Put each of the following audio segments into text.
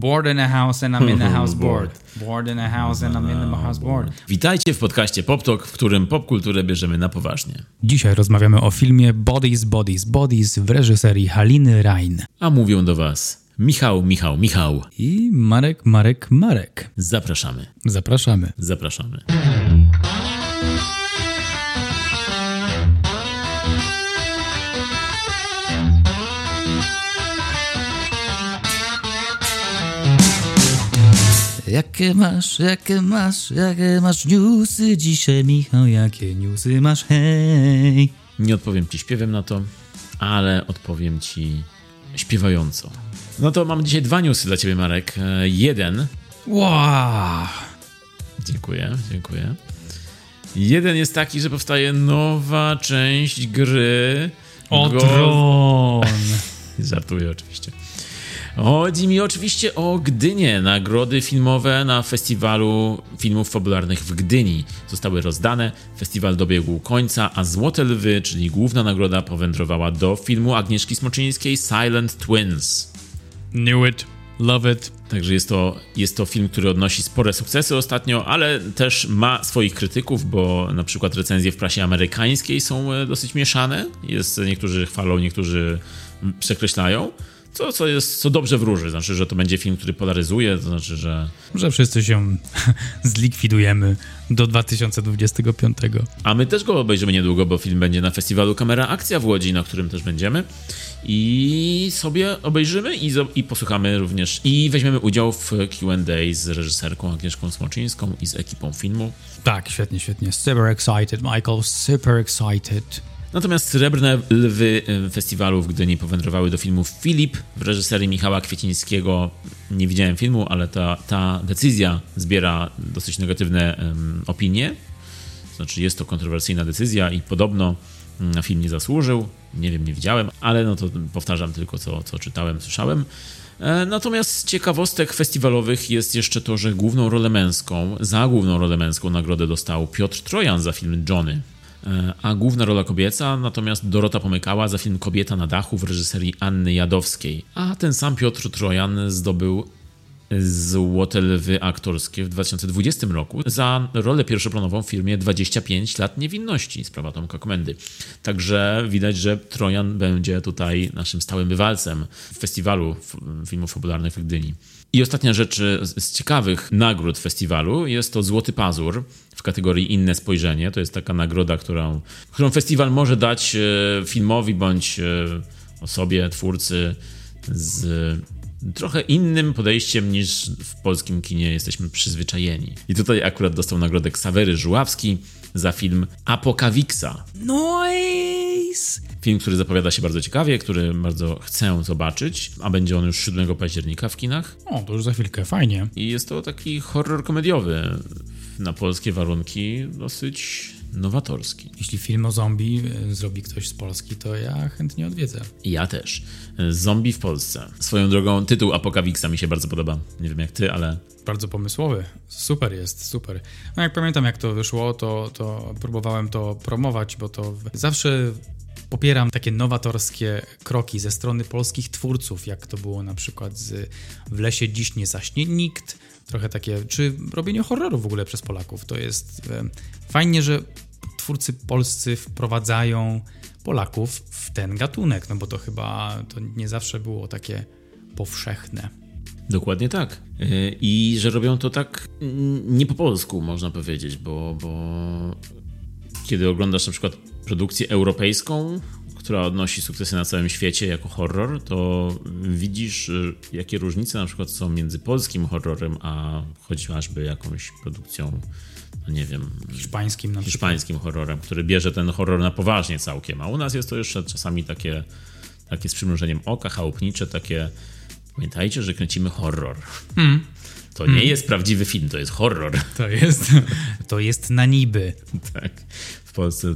Bored in a house and I'm in a house bored. Bored in a house and I'm in a house bored. Witajcie w podcaście PopTalk, w którym popkulturę bierzemy na poważnie. Dzisiaj rozmawiamy o filmie Bodies, Bodies, Bodies w reżyserii Haliny Rein. A mówią do was Michał, Michał, Michał. I Marek, Marek, Marek. Zapraszamy, Zapraszamy. zapraszamy. Jakie masz, jakie masz, jakie masz newsy dzisiaj, Michał? Jakie newsy masz, hej? Nie odpowiem ci śpiewem na to, ale odpowiem ci śpiewająco. No to mam dzisiaj dwa newsy dla ciebie, Marek. E, Jeden, Wow. dziękuję, dziękuję. Jeden jest taki, że powstaje nowa część gry. O Go-. Żartuję oczywiście. Chodzi mi oczywiście o Gdynię. Nagrody filmowe na festiwalu filmów fabularnych w Gdyni zostały rozdane. Festiwal dobiegł końca, a Złote Lwy, czyli główna nagroda, powędrowała do filmu Agnieszki Smoczyńskiej Silent Twins. Knew it, love it. Także jest to, jest to film, który odnosi spore sukcesy ostatnio, ale też ma swoich krytyków, bo na przykład recenzje w prasie amerykańskiej są e, dosyć mieszane. Jest, niektórzy chwalą, niektórzy przekreślają. Co, co, jest, co dobrze wróży, znaczy, że to będzie film, który polaryzuje, to znaczy, że. Że wszyscy się zlikwidujemy do 2025. A my też go obejrzymy niedługo, bo film będzie na festiwalu Kamera Akcja w Łodzi, na którym też będziemy. I sobie obejrzymy i, i posłuchamy również. I weźmiemy udział w QA z reżyserką Agnieszką Smoczyńską i z ekipą filmu. Tak, świetnie, świetnie. Super excited, Michael, super excited. Natomiast srebrne lwy e, festiwalu w Gdyni powędrowały do filmu Filip w reżyserii Michała Kwiecińskiego. Nie widziałem filmu, ale ta, ta decyzja zbiera dosyć negatywne em, opinie. Znaczy jest to kontrowersyjna decyzja i podobno mm, na film nie zasłużył. Nie wiem, nie widziałem, ale no to powtarzam tylko co, co czytałem, słyszałem. E, Natomiast z ciekawostek festiwalowych jest jeszcze to, że główną rolę męską, za główną rolę męską nagrodę dostał Piotr Trojan za film Johnny. E, A główna rola kobieca natomiast Dorota Pomykała za film Kobieta na dachu w reżyserii Anny Jadowskiej. A ten sam Piotr Trojan zdobył Złote Lwy aktorskie w 2020 roku za rolę pierwszoplanową w filmie 25 lat niewinności, sprawa Tomka Komendy. Także widać, że Trojan będzie tutaj naszym stałym bywalcem w festiwalu filmów fabularnych w Gdyni. I ostatnia rzecz z z ciekawych nagród festiwalu jest to Złoty Pazur w kategorii Inne Spojrzenie. To jest taka nagroda, którą, którą festiwal może dać e, filmowi bądź e, osobie, twórcy z trochę innym podejściem niż w polskim kinie jesteśmy przyzwyczajeni. I tutaj akurat dostał nagrodę Ksawery Żuławski za film Apokawiksa. Nice! Film, który zapowiada się bardzo ciekawie, który bardzo chcę zobaczyć, a będzie on już 7 października w kinach. O, to już za chwilkę, fajnie. I jest to taki horror komediowy na polskie warunki, dosyć nowatorski. Jeśli film o zombie y, zrobi ktoś z Polski, to ja chętnie odwiedzę. Ja też. Zombie w Polsce. Swoją drogą, tytuł Apokawiksa mi się bardzo podoba. Nie wiem jak ty, ale Bardzo pomysłowy. Super jest, super. No jak pamiętam jak to wyszło, to, to próbowałem to promować, bo to zawsze popieram takie nowatorskie kroki ze strony polskich twórców, jak to było na przykład z W lesie dziś nie zaśnie nikt. Trochę takie, czy robienie horroru w ogóle przez Polaków. To jest e, fajnie, że twórcy polscy wprowadzają Polaków w ten gatunek, no bo to chyba to nie zawsze było takie powszechne. Dokładnie tak. Yy, I że robią to tak nie po polsku, można powiedzieć, bo, bo kiedy oglądasz na przykład produkcję europejską, która odnosi sukcesy na całym świecie jako horror, to widzisz, y, jakie różnice na przykład są między polskim horrorem, a chociażby jakąś produkcją, nie wiem, Hiszpańskim na hiszpańskim horrorem, który bierze ten horror na poważnie całkiem, a u nas jest to jeszcze czasami takie, takie z przymrużeniem oka, chałupnicze, takie pamiętajcie, że kręcimy horror. To nie jest prawdziwy film, to jest horror. To jest, to jest na niby. tak. Polsce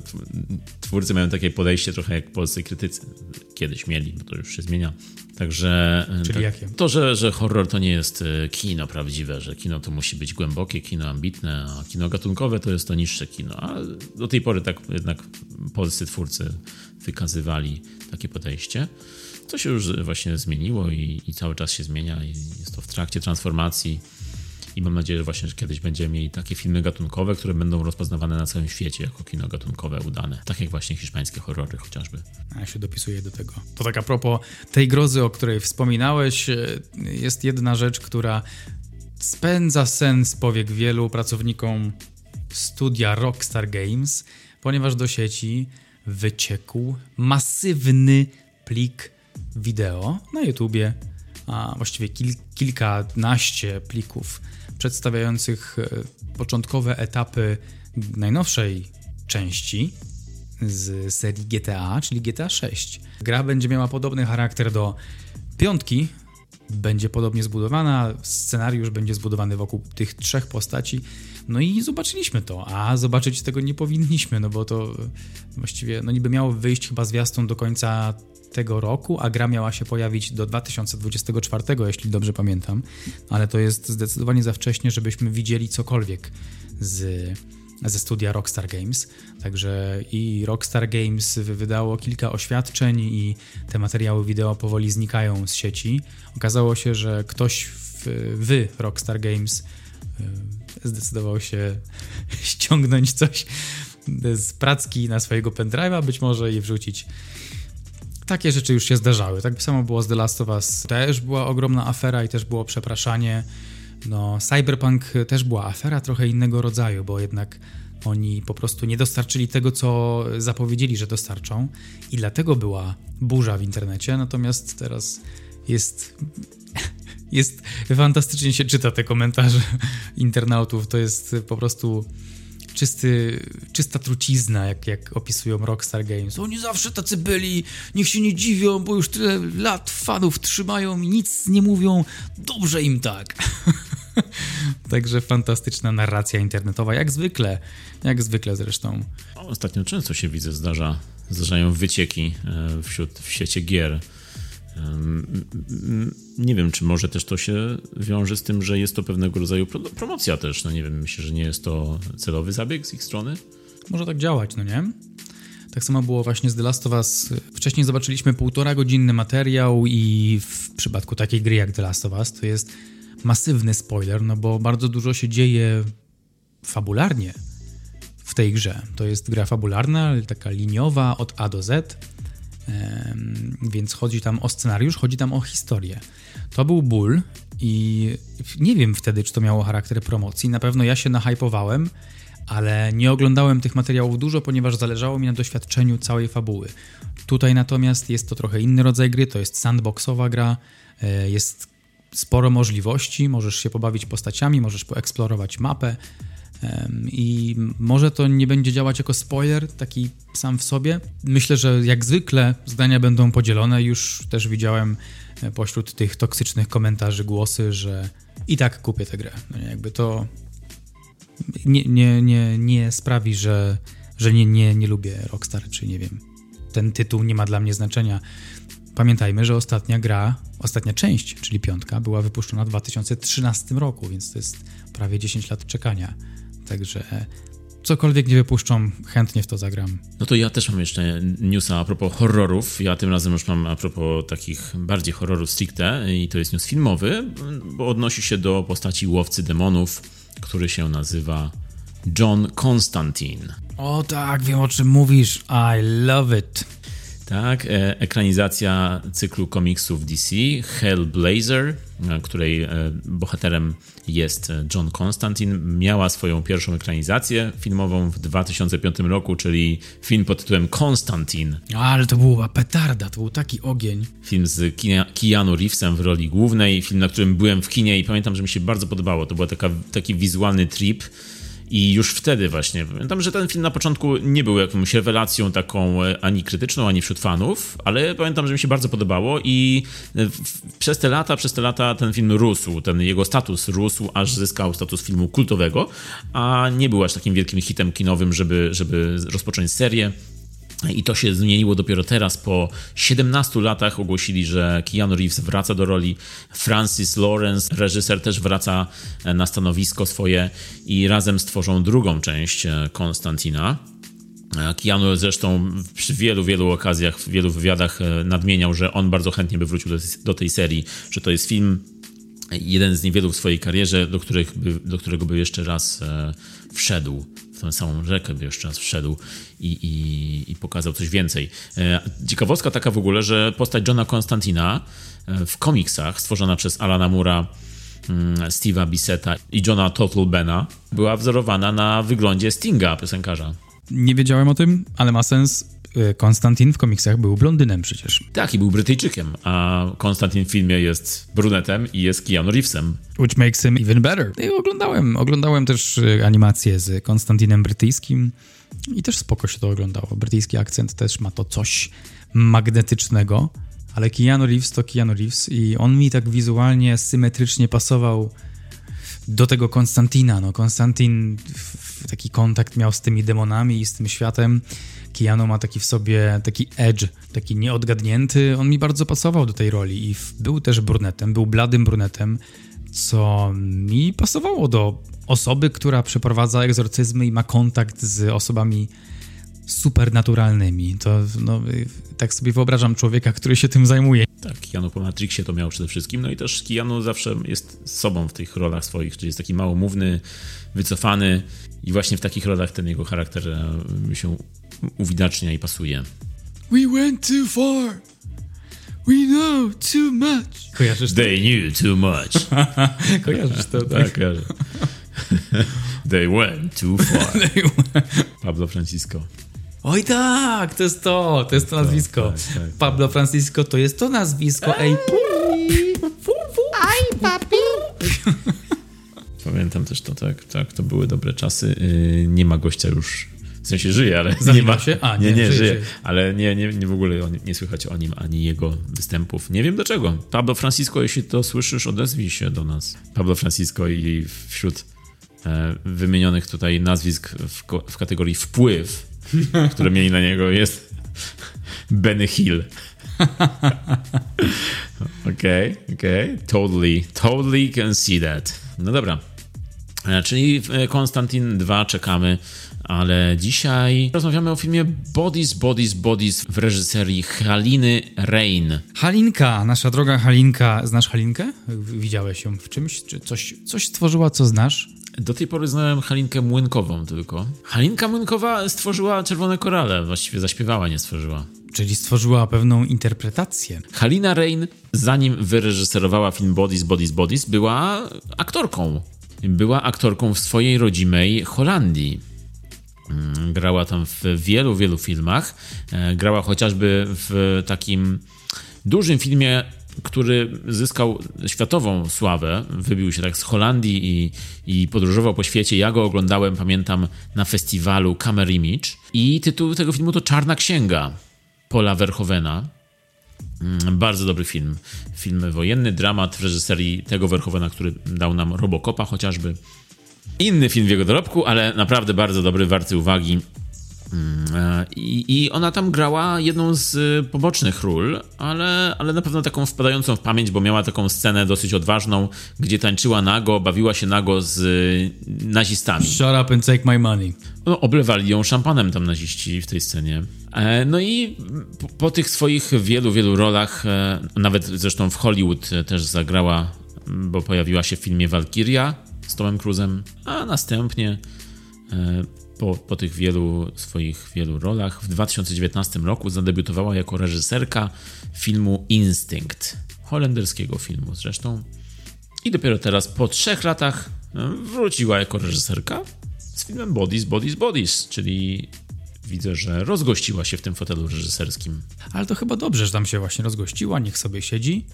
twórcy mają takie podejście trochę jak polscy krytycy. Kiedyś mieli, bo to już się zmienia. Także e, Czyli tak, jakie? to, że, że horror to nie jest e, kino prawdziwe, że kino to musi być głębokie, kino ambitne, a kino gatunkowe to jest to niższe kino. A do tej pory tak jednak polscy twórcy wykazywali takie podejście. to się już właśnie zmieniło i, i cały czas się zmienia i jest to w trakcie transformacji. I mam nadzieję, że właśnie że kiedyś będziemy mieli takie filmy gatunkowe, które będą rozpoznawane na całym świecie jako kino gatunkowe udane. Tak jak właśnie hiszpańskie horrory chociażby. A ja się dopisuję do tego. To tak a propos tej grozy, o której wspominałeś, e, jest jedna rzecz, która spędza sens powiek wielu pracownikom studia Rockstar Games, ponieważ do sieci wyciekł masywny plik wideo na YouTubie, a właściwie kil kilkanaście plików przedstawiających e, początkowe etapy najnowszej części z serii GTA, czyli GTA 6. Gra będzie miała podobny charakter do piątki, będzie podobnie zbudowana, scenariusz będzie zbudowany wokół tych trzech postaci. No i zobaczyliśmy to, a zobaczyć tego nie powinniśmy, no bo to właściwie, no niby miało wyjść chyba zwiastun do końca tego roku, a gra miała się pojawić do 2024, jeśli dobrze pamiętam, ale to jest zdecydowanie za wcześnie, żebyśmy widzieli cokolwiek z, ze studia Rockstar Games. Także i Rockstar Games wydało kilka oświadczeń i te materiały wideo powoli znikają z sieci. Okazało się, że ktoś w, w Rockstar Games y, zdecydował się ściągnąć coś z pracki na swojego pendrive'a, być może i wrzucić takie rzeczy już się zdarzały. Tak samo było z The Last of Us. Też była ogromna afera i też było przepraszanie. No, Cyberpunk też była afera trochę innego rodzaju, bo jednak oni po prostu nie dostarczyli tego, co zapowiedzieli, że dostarczą, i dlatego była burza w internecie. Natomiast teraz jest. Jest fantastycznie się czyta te komentarze internautów. To jest po prostu czysty, czysta trucizna, jak, jak opisują Rockstar Games. Oni zawsze tacy byli, niech się nie dziwią, bo już tyle lat fanów trzymają i nic nie mówią. Dobrze im tak. Także fantastyczna narracja internetowa, jak zwykle. Jak zwykle zresztą. Ostatnio często się widzę, zdarza, zdarzają wycieki e, wśród w sieci gier nie wiem, czy może też to się wiąże z tym, że jest to pewnego rodzaju promocja też. No nie wiem, myślę, że nie jest to celowy zabieg z ich strony. Może tak działać, no nie? Tak samo było właśnie z The Last of Us. Wcześniej zobaczyliśmy półtora godzinny materiał i w przypadku takiej gry jak The Last of Us to jest masywny spoiler, no bo bardzo dużo się dzieje fabularnie w tej grze. To jest gra fabularna, taka liniowa od A do Z więc chodzi tam o scenariusz, chodzi tam o historię. To był ból i nie wiem wtedy, czy to miało charakter promocji. Na pewno ja się nahypowałem, ale nie oglądałem tych materiałów dużo, ponieważ zależało mi na doświadczeniu całej fabuły. Tutaj natomiast jest to trochę inny rodzaj gry, to jest sandboxowa gra, e, jest sporo możliwości, możesz się pobawić postaciami, możesz poeksplorować mapę, i może to nie będzie działać jako spoiler, taki sam w sobie. Myślę, że jak zwykle zdania będą podzielone. Już też widziałem e, pośród tych toksycznych komentarzy głosy, że i tak kupię tę grę. No jakby to nie, nie, nie, nie sprawi, że, że nie, nie, nie lubię Rockstar, czy nie wiem. Ten tytuł nie ma dla mnie znaczenia. Pamiętajmy, że ostatnia gra, ostatnia część, czyli piątka, była wypuszczona w 2013 roku, więc to jest prawie 10 lat czekania. Także cokolwiek nie wypuszczą, chętnie w to zagram. No to ja też mam jeszcze newsa a propos horrorów. Ja tym razem już mam a propos takich bardziej horrorów stricte i to jest news filmowy, bo odnosi się do postaci łowcy demonów, który się nazywa John Constantine. O tak, wiem o czym mówisz. I love it. Tak, e, ekranizacja cyklu komiksów DC Hellblazer, e, której e, bohaterem jest John Constantine, miała swoją pierwszą ekranizację filmową w 2005 roku, czyli film pod tytułem Constantine. Ale to była petarda, to był taki ogień. Film z Keanu Reevesem w roli głównej, film, na którym byłem w kinie i pamiętam, że mi się bardzo podobało. To był taki wizualny trip i już wtedy właśnie, pamiętam, że ten film na początku nie był jakąś rewelacją taką e, ani krytyczną, ani wśród fanów, ale pamiętam, że mi się bardzo podobało i e, przez te lata, przez te lata ten film rósł, ten jego status rósł, aż zyskał status filmu kultowego, a nie był aż takim wielkim hitem kinowym, żeby, żeby rozpocząć serię. I to się zmieniło dopiero teraz, po 17 latach ogłosili, że Keanu Reeves wraca do roli. Francis Lawrence, reżyser, też wraca na stanowisko swoje i razem stworzą drugą część e, Konstantina. Keanu zresztą przy wielu, wielu okazjach, w wielu wywiadach nadmieniał, że on bardzo chętnie by wrócił do, do tej serii, że to jest film jeden z niewielu w swojej karierze, do, których by, do którego by jeszcze raz e, wszedł, w tę samą rzekę by jeszcze raz wszedł i, i, i pokazał coś więcej. E, ciekawostka taka w ogóle, że postać Johna Konstantina e, w komiksach stworzona przez Alana Mura, mm, Steve'a Bissetta i Johna Totalbena była wzorowana na wyglądzie Stinga, piosenkarza. Nie wiedziałem o tym, ale ma sens. Y, Konstantin w komiksach był blondynem przecież. Tak, i był Brytyjczykiem, a Konstantin w filmie jest brunetem i jest Keanu Reevesem. Which makes him even better. I oglądałem, oglądałem też y, animacje z Konstantinem brytyjskim i też spoko się to oglądało. Brytyjski akcent też ma to coś magnetycznego, ale Keanu Reeves to Keanu Reeves i on mi tak wizualnie, symetrycznie pasował do tego Konstantina. No, Konstantin taki kontakt miał z tymi demonami i z tym światem. Keanu ma taki w sobie, taki edge, taki nieodgadnięty. On mi bardzo pasował do tej roli i był też brunetem, był bladym brunetem, co mi pasowało do osoby, która przeprowadza egzorcyzmy i ma kontakt z osobami supernaturalnymi. To no, tak sobie wyobrażam człowieka, który się tym zajmuje. Tak, Keanu po Matrixie to miał przede wszystkim. No i też Keanu zawsze jest sobą w tych rolach swoich, czyli jest taki małomówny, wycofany i właśnie w takich rolach ten jego charakter e, się uwidacznia i pasuje. We went too far. We know too much. Kojarzysz to? They knew too much. Kojarzysz to, tak? Tak, kojarzę. They went too far. Pablo Francisco. Oj tak, to jest to, to jest to nazwisko. Tak, tak, tak. Pablo Francisco to jest to nazwisko. Ej, Aj, papi. Pamiętam też to, tak, tak, to były dobre czasy. Yy, nie ma gościa już w sensie żyje, ale nie ma się. A, nie, nie, nie żyje, żyje, ale nie, nie, nie w ogóle nie słychać o nim ani jego występów. Nie wiem dlaczego. Pablo Francisco, jeśli to słyszysz, odezwij się do nas. Pablo Francisco i wśród e, wymienionych tutaj nazwisk w, w kategorii wpływ, które mieli na niego, jest Benny Hill. Okej, okej. Okay. Totally, totally can see that. No dobra. E, czyli e, Konstantin 2 czekamy ale dzisiaj rozmawiamy o filmie Bodies, Bodies, Bodies w reżyserii Haliny Rain. Halinka, nasza droga Halinka. Znasz Halinkę? Widziałeś ją w czymś? Czy coś, coś stworzyła, co znasz? Do tej pory znałem Halinkę Młynkową tylko. Halinka Młynkowa stworzyła Czerwone Korale, właściwie zaśpiewała, nie stworzyła. Czyli stworzyła pewną interpretację. Halina Rain, zanim wyreżyserowała film Bodies, Bodies, Bodies, była aktorką. Była aktorką w swojej rodzimej Holandii. Mm, grała tam w wielu, wielu filmach. E, grała chociażby w takim dużym filmie, który zyskał światową sławę. Wybił się tak z Holandii i, i podróżował po świecie. Ja go oglądałem, pamiętam, na festiwalu Camera Image. I tytuł tego filmu to Czarna Księga Paula Verhovena. Mm, bardzo dobry film. Film wojenny, dramat w reżyserii tego Verhovena, który dał nam Robocopa chociażby. Inny film w jego dorobku, ale naprawdę bardzo dobry, warty uwagi. Mm, e, I, I, ona tam grała jedną z y, pobocznych ról, ale, ale na pewno taką wpadającą w pamięć, bo miała taką scenę dosyć odważną, gdzie tańczyła nago, bawiła się nago z y, nazistami. Shut up and take my money. No, oblewali ją szampanem tam naziści w tej scenie. E, no i po, tych swoich wielu, wielu rolach, e, nawet zresztą w Hollywood też zagrała, bo pojawiła się w filmie Valkyria, z Tomem Cruise'em, a następnie e, po, po tych wielu swoich wielu rolach w 2019 roku zadebiutowała jako reżyserka filmu Instinct, holenderskiego filmu zresztą. I dopiero teraz po trzech latach e, wróciła jako reżyserka z filmem Bodies, Bodies, Bodies, czyli widzę, że rozgościła się w tym fotelu reżyserskim. Ale to chyba dobrze, że tam się właśnie rozgościła, niech sobie siedzi,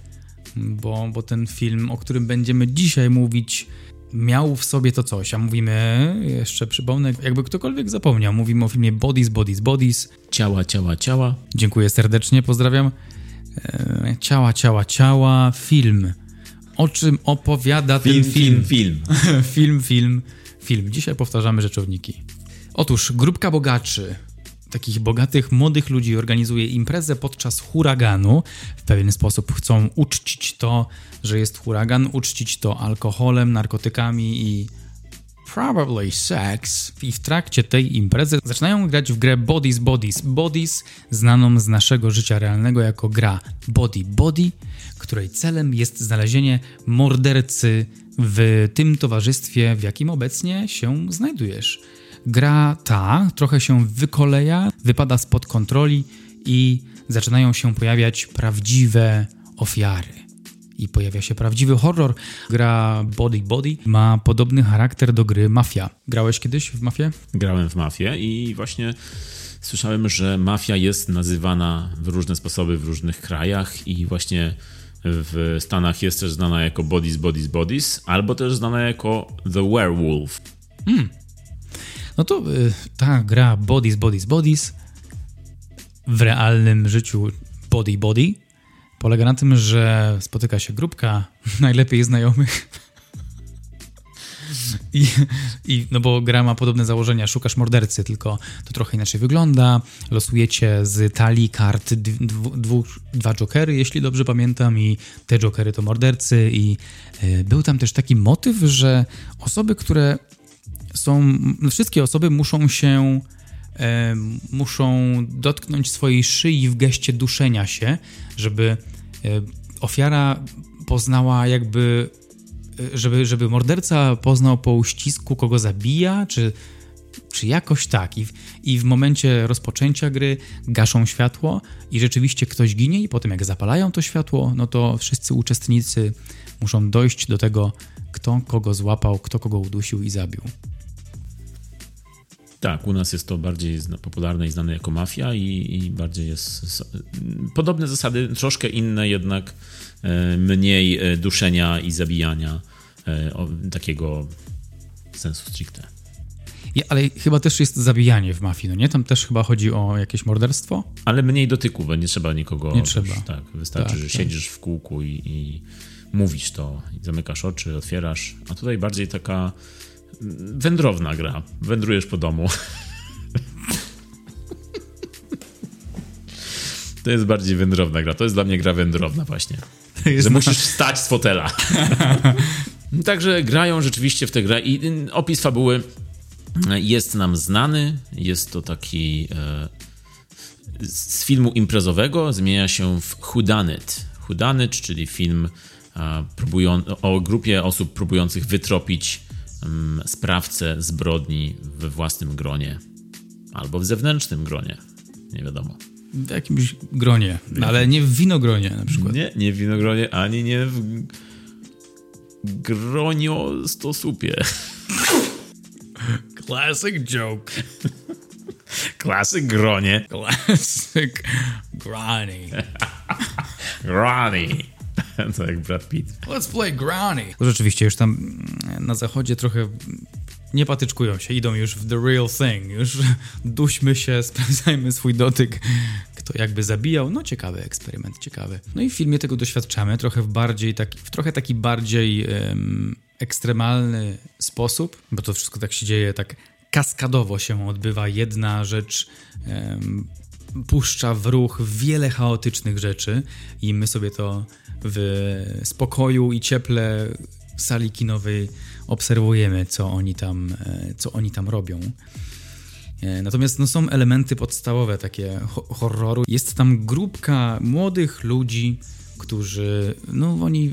bo, bo ten film, o którym będziemy dzisiaj mówić, miał w sobie to coś, a mówimy, jeszcze przypomnę, jakby ktokolwiek zapomniał, mówimy o filmie Bodies, Bodies, Bodies. Ciała, ciała, ciała. Dziękuję serdecznie, pozdrawiam. E, ciała, ciała, ciała, film. O czym opowiada film, ten film? Film, film. film, film, film. Dzisiaj powtarzamy rzeczowniki. Otóż grupka bogaczy takich bogatych, młodych ludzi organizuje imprezę podczas huraganu. W pewien sposób chcą uczcić to, że jest huragan, uczcić to alkoholem, narkotykami i probably sex. I w trakcie tej imprezy zaczynają grać w grę Bodies Bodies. Bodies, znaną z naszego życia realnego jako gra Body Body, której celem jest znalezienie mordercy w tym towarzystwie, w jakim obecnie się znajdujesz. Gra ta trochę się wykoleja, wypada spod kontroli i zaczynają się pojawiać prawdziwe ofiary. I pojawia się prawdziwy horror. Gra Body Body ma podobny charakter do gry Mafia. Grałeś kiedyś w Mafię? Grałem w Mafię i właśnie słyszałem, że Mafia jest nazywana w różne sposoby w różnych krajach i właśnie w Stanach jest też znana jako Bodies, Bodies, Bodies, albo też znana jako The Werewolf. Hmm. No to y, ta gra Bodies, Bodies, Bodies w realnym życiu Body, Body polega na tym, że spotyka się grupka najlepiej znajomych. I, I, no bo gra ma podobne założenia, szukasz mordercy, tylko to trochę inaczej wygląda. Losujecie z talii kart dwu, dwa jokery, jeśli dobrze pamiętam, i te jokery to mordercy. I y, był tam też taki motyw, że osoby, które są. Wszystkie osoby muszą się. E, muszą dotknąć swojej szyi w geście duszenia się, żeby e, ofiara poznała jakby. E, żeby, żeby morderca poznał po uścisku, kogo zabija, czy, czy jakoś tak. I w, I w momencie rozpoczęcia gry gaszą światło i rzeczywiście ktoś ginie, i potem jak zapalają to światło, no to wszyscy uczestnicy muszą dojść do tego, kto kogo złapał, kto kogo udusił i zabił. Tak, u nas jest to bardziej popularne i znane jako mafia i, i bardziej jest podobne zasady, troszkę inne jednak, e, mniej e, duszenia i zabijania e, takiego sensu stricte. Ja, ale chyba też jest zabijanie w mafii, no nie? Tam też chyba chodzi o jakieś morderstwo? Ale mniej dotyku, bo nie trzeba nikogo... Nie trzeba. Tak, wystarczy, tak, że tak. siedzisz w kółku i, i mówisz to, i zamykasz oczy, otwierasz, a tutaj bardziej taka wędrowna gra. Wędrujesz po domu. To jest bardziej wędrowna gra. To jest dla mnie gra wędrowna właśnie. Że musisz wstać z fotela. Także grają rzeczywiście w tę grę i opis fabuły jest nam znany. Jest to taki e, z filmu imprezowego zmienia się w Whodunit. Whodunit, czyli film e, próbują, o grupie osób próbujących wytropić sprawcę zbrodni we własnym gronie albo w zewnętrznym gronie. Nie wiadomo. W jakimś gronie, ale nie w winogronie na przykład. Nie, nie w winogronie, ani nie w gronio stosupie. Classic joke. Classic gronie. Classic grani. grani. to jak Brad Pitt. Let's play Granny. Rzeczywiście już tam na zachodzie trochę nie patyczkują się, idą już w the real thing. Już duśmy się, sprawdzajmy swój dotyk. Kto jakby zabijał. No ciekawy eksperyment, ciekawy. No i w filmie tego doświadczamy trochę w bardziej taki, w trochę taki bardziej um, ekstremalny sposób, bo to wszystko tak się dzieje, tak kaskadowo się odbywa. Jedna rzecz um, puszcza w ruch wiele chaotycznych rzeczy i my sobie to w spokoju i cieple sali kinowej obserwujemy, co oni tam, e, co oni tam robią. E, natomiast no, są elementy podstawowe takie horroru. Jest tam grupka młodych ludzi, którzy, no oni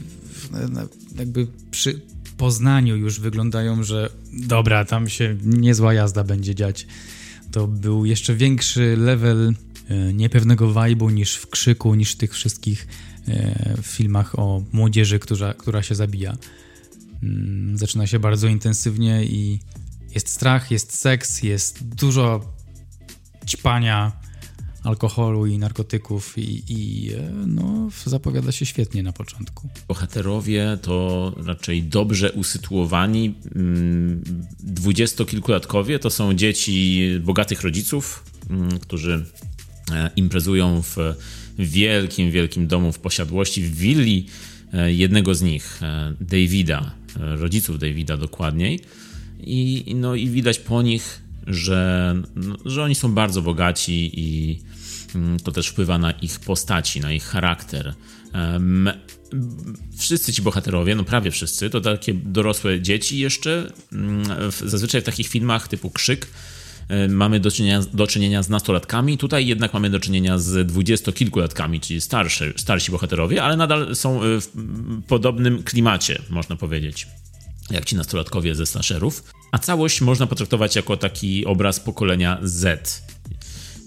jakby przy poznaniu już wyglądają, że dobra, tam się niezła jazda będzie dziać. To był jeszcze większy level e, niepewnego vibe'u niż w krzyku, niż w tych wszystkich w filmach o młodzieży, która, która się zabija. Mm, zaczyna się bardzo intensywnie i jest strach, jest seks, jest dużo ćpania, alkoholu i narkotyków i, i e, no, zapowiada się świetnie na początku. Bohaterowie to raczej dobrze usytuowani mm, dwudziestokilkulatkowie, to są dzieci bogatych rodziców, mm, którzy e, imprezują w wielkim, wielkim domu w posiadłości, w willi e, jednego z nich, e, Davida, e, rodziców Davida dokładniej. I, no, i widać po nich, że, no, że oni są bardzo bogaci i mm, to też wpływa na ich postaci, na ich charakter. Wszyscy ci bohaterowie, no prawie wszyscy, to takie dorosłe dzieci jeszcze. Mm, zazwyczaj w takich filmach typu Krzyk mamy do czynienia, do czynienia z nastolatkami. Tutaj jednak mamy do czynienia z dwudziestokilkulatkami, czyli starszy, starsi bohaterowie, ale nadal są w podobnym klimacie, można powiedzieć jak ci nastolatkowie ze slasherów, a całość można potraktować jako taki obraz pokolenia Z.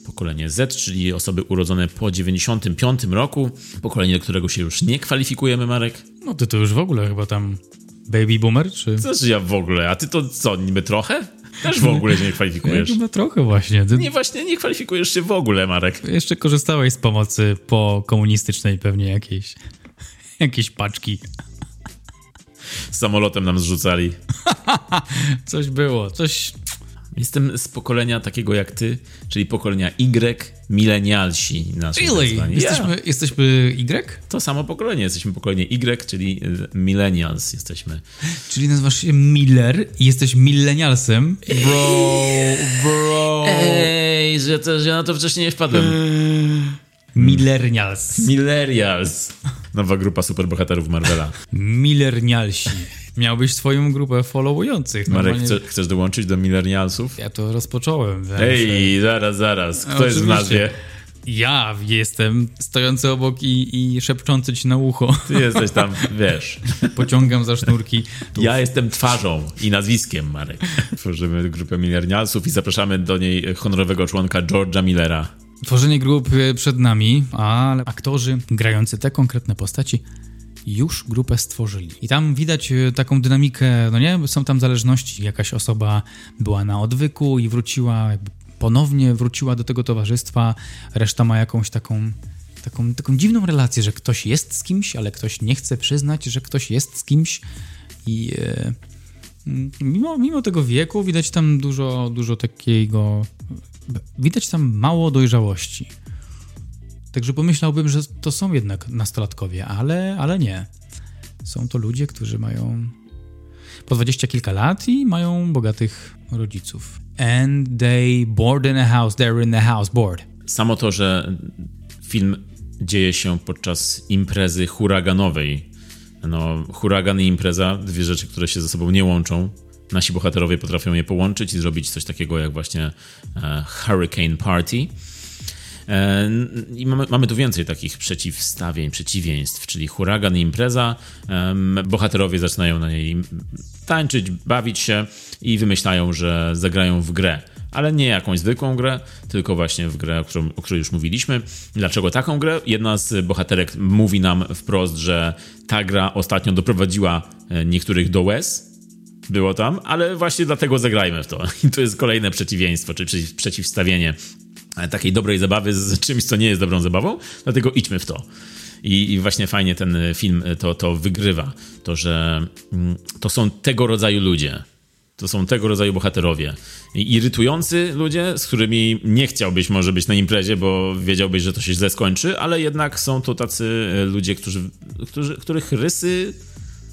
Pokolenie Z, czyli osoby urodzone po 95 roku, pokolenie, do którego się już nie kwalifikujemy, Marek. No ty to już w ogóle chyba tam baby boomer, czy... Co, że ja w ogóle, a ty to co, niby trochę? Też w ogóle się nie kwalifikujesz. Chyba trochę właśnie. Ty... Nie, właśnie nie kwalifikujesz się w ogóle, Marek. Jeszcze korzystałeś z pomocy po komunistycznej pewnie jakiejś, jakieś paczki samolotem nam zrzucali. coś było, coś... Jestem z pokolenia takiego jak ty, czyli pokolenia Y, milenialsi. Really? Tak jesteśmy, yeah. jesteśmy Y? To samo pokolenie. Jesteśmy pokolenie Y, czyli y, millennials jesteśmy. Czyli nazywasz się Miller i jesteś millennialsem? Bro, bro. Ej, że, to, że ja na to wcześniej nie wpadłem. Millennials. Millennials. Nowa grupa superbohaterów Marvela. Millennialsi. Miałbyś swoją grupę followujących. Marek, Normalnie... chcesz dołączyć do millennialsów? Ja to rozpocząłem. Ej, zaraz, zaraz. Kto no, jest w nazwie? Ja jestem stojący obok i, i szepczący ci na ucho. Ty jesteś tam, wiesz. Pociągam za sznurki. Ja jestem twarzą i nazwiskiem, Marek. Tworzymy grupę milenialsów i zapraszamy do niej honorowego członka George'a Millera. Tworzenie grup przed nami, ale aktorzy grający te konkretne postaci już grupę stworzyli. I tam widać e, taką dynamikę, no nie, są tam zależności. Jakaś osoba była na odwyku i wróciła, ponownie wróciła do tego towarzystwa, reszta ma jakąś taką, taką, taką dziwną relację, że ktoś jest z kimś, ale ktoś nie chce przyznać, że ktoś jest z kimś i e, mimo, mimo tego wieku widać tam dużo, dużo takiego widać tam mało dojrzałości. Także pomyślałbym, że to są jednak nastolatkowie, ale, ale nie. Są to ludzie, którzy mają po dwadzieścia kilka lat i mają bogatych rodziców. And they board in a house, they're in the house board. Samo to, że film dzieje się podczas imprezy huraganowej. No, huragan i impreza, dwie rzeczy, które się ze sobą nie łączą nasi bohaterowie potrafią je połączyć i zrobić coś takiego jak właśnie e, Hurricane Party. E, I mamy, mamy tu więcej takich przeciwstawień, przeciwieństw, czyli huragan i impreza. Bohaterowie zaczynają na niej tańczyć, bawić się i wymyślają, że zagrają w grę. Ale nie jakąś zwykłą grę, tylko właśnie w grę, o, którą, o której już mówiliśmy. Dlaczego taką grę? Jedna z bohaterek mówi nam wprost, że ta gra ostatnio doprowadziła e, niektórych do łez, było tam, ale właśnie dlatego zagrajmy w to. I to jest kolejne przeciwieństwo, czy przeciwstawienie takiej dobrej zabawy z czymś, co nie jest dobrą zabawą, dlatego idźmy w to. I, I, właśnie fajnie ten film to, to wygrywa. To, że mm, to są tego rodzaju ludzie. To są tego rodzaju bohaterowie. I irytujący ludzie, z którymi nie chciałbyś może być na imprezie, bo wiedziałbyś, że to się źle skończy, ale jednak są to tacy ludzie, którzy, którzy, których rysy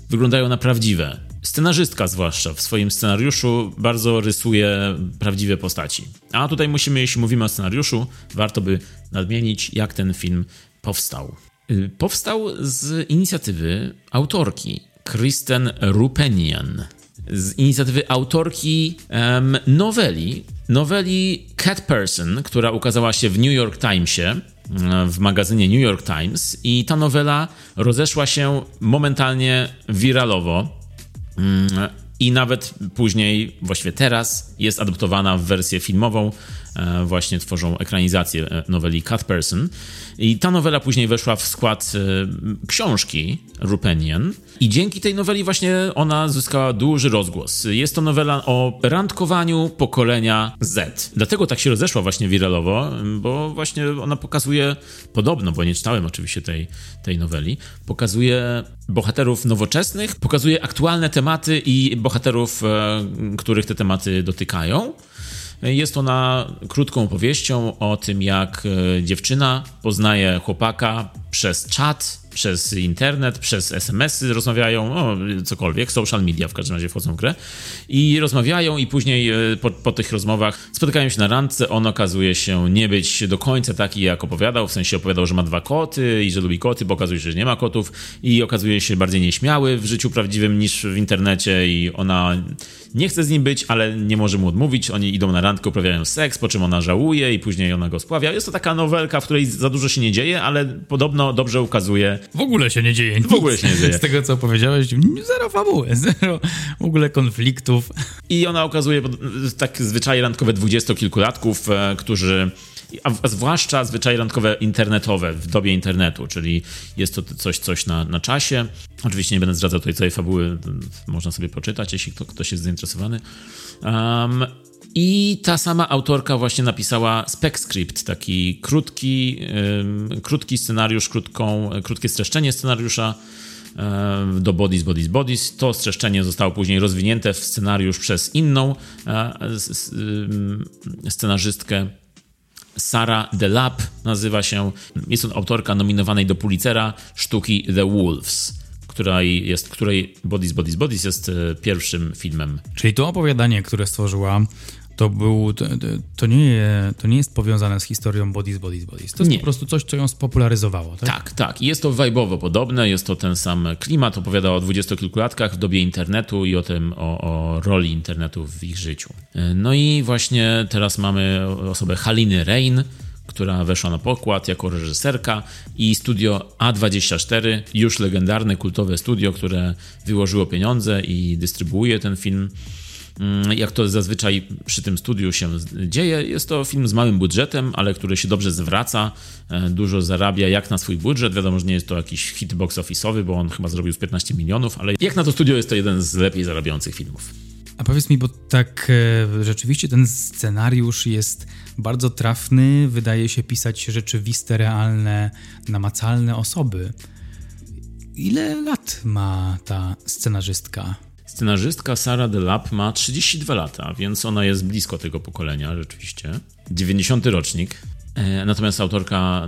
wyglądają na prawdziwe. Scenarzystka zwłaszcza w swoim scenariuszu bardzo rysuje prawdziwe postaci. A tutaj musimy, jeśli mówimy o scenariuszu, warto by nadmienić, jak ten film powstał. Y, powstał z inicjatywy autorki Kristen Rupenian. Z inicjatywy autorki um, noweli, noweli Cat Person, która ukazała się w New York Timesie, w magazynie New York Times i ta nowela rozeszła się momentalnie wiralowo I nawet później, właściwie teraz, jest adoptowana w wersję filmową. E, właśnie tworzą ekranizację e, noweli Cat Person. I ta nowela później weszła w skład e, książki Rupenian. I dzięki tej noweli właśnie ona zyskała duży rozgłos. Jest to nowela o randkowaniu pokolenia Z. Dlatego tak się rozeszła właśnie wiralowo, bo właśnie ona pokazuje, podobno, bo nie czytałem oczywiście tej, tej noweli, pokazuje bohaterów nowoczesnych, pokazuje aktualne tematy i bohaterów, których te tematy dotykają. Jest ona krótką opowieścią o tym, jak e, dziewczyna poznaje chłopaka przez czat przez internet, przez SMS-y rozmawiają, o, cokolwiek, social media w każdym razie wchodzą w grę i rozmawiają i później e, po, po tych rozmowach spotykają się na randce, on okazuje się nie być do końca taki, jak opowiadał, w sensie opowiadał, że ma dwa koty i że lubi koty, bo okazuje się, że nie ma kotów i okazuje się bardziej nieśmiały w życiu prawdziwym niż w internecie i ona nie chce z nim być, ale nie może mu odmówić, oni idą na randkę, uprawiają seks, po czym ona żałuje i później ona go spławia. Jest to taka nowelka, w której za dużo się nie dzieje, ale podobno dobrze ukazuje. W ogóle się nie dzieje. Nic. W ogóle się nie dzieje. Z tego, co powiedziałeś, zero fabuły, zero w ogóle konfliktów. I ona ukazuje tak zwyczaje randkowe dwudziestokilkulatków, e, którzy a zwłaszcza zwyczaje randkowe internetowe w dobie internetu, czyli jest to coś, coś na, na czasie. Oczywiście nie będę zdradzał tutaj całej fabuły, można sobie poczytać, jeśli ktoś jest zainteresowany. Um, i ta sama autorka właśnie napisała spec script, taki krótki, krótki scenariusz, krótką, krótkie streszczenie scenariusza do Bodies, Bodies, Bodies. To streszczenie zostało później rozwinięte w scenariusz przez inną scenarzystkę. Sara Delap nazywa się. Jest on autorka nominowanej do Pulitzera sztuki The Wolves której, jest, której Bodies, Bodies, Bodies jest e, pierwszym filmem. Czyli to opowiadanie, które stworzyła to był, to, to, nie, to nie jest powiązane z historią Bodies, Bodies, Bodies. To jest nie. po prostu coś, co ją spopularyzowało, tak? Tak, tak. Jest to wajbowo podobne, jest to ten sam klimat, opowiada o dwudziestokilkulatkach w dobie internetu i o tym, o, o, roli internetu w ich życiu. No i właśnie teraz mamy osobę Haliny Rain, która weszła na pokład jako reżyserka i studio A24, już legendarne, kultowe studio, które wyłożyło pieniądze i dystrybuuje ten film Mm, jak to zazwyczaj przy tym studiu się dzieje, jest to film z małym budżetem, ale który się dobrze zwraca, e, dużo zarabia jak na swój budżet. Wiadomo, że nie jest to jakiś hit box office'owy, bo on chyba zrobił z 15 milionów, ale jak na to studio jest to jeden z lepiej zarabiających filmów. A powiedz mi, bo tak e, rzeczywiście ten scenariusz jest bardzo trafny, wydaje się pisać rzeczywiste, realne, namacalne osoby. Ile lat ma ta scenarzystka? Scenarzystka Sara Delap ma 32 lata, więc ona jest blisko tego pokolenia rzeczywiście. 90 rocznik. E, natomiast autorka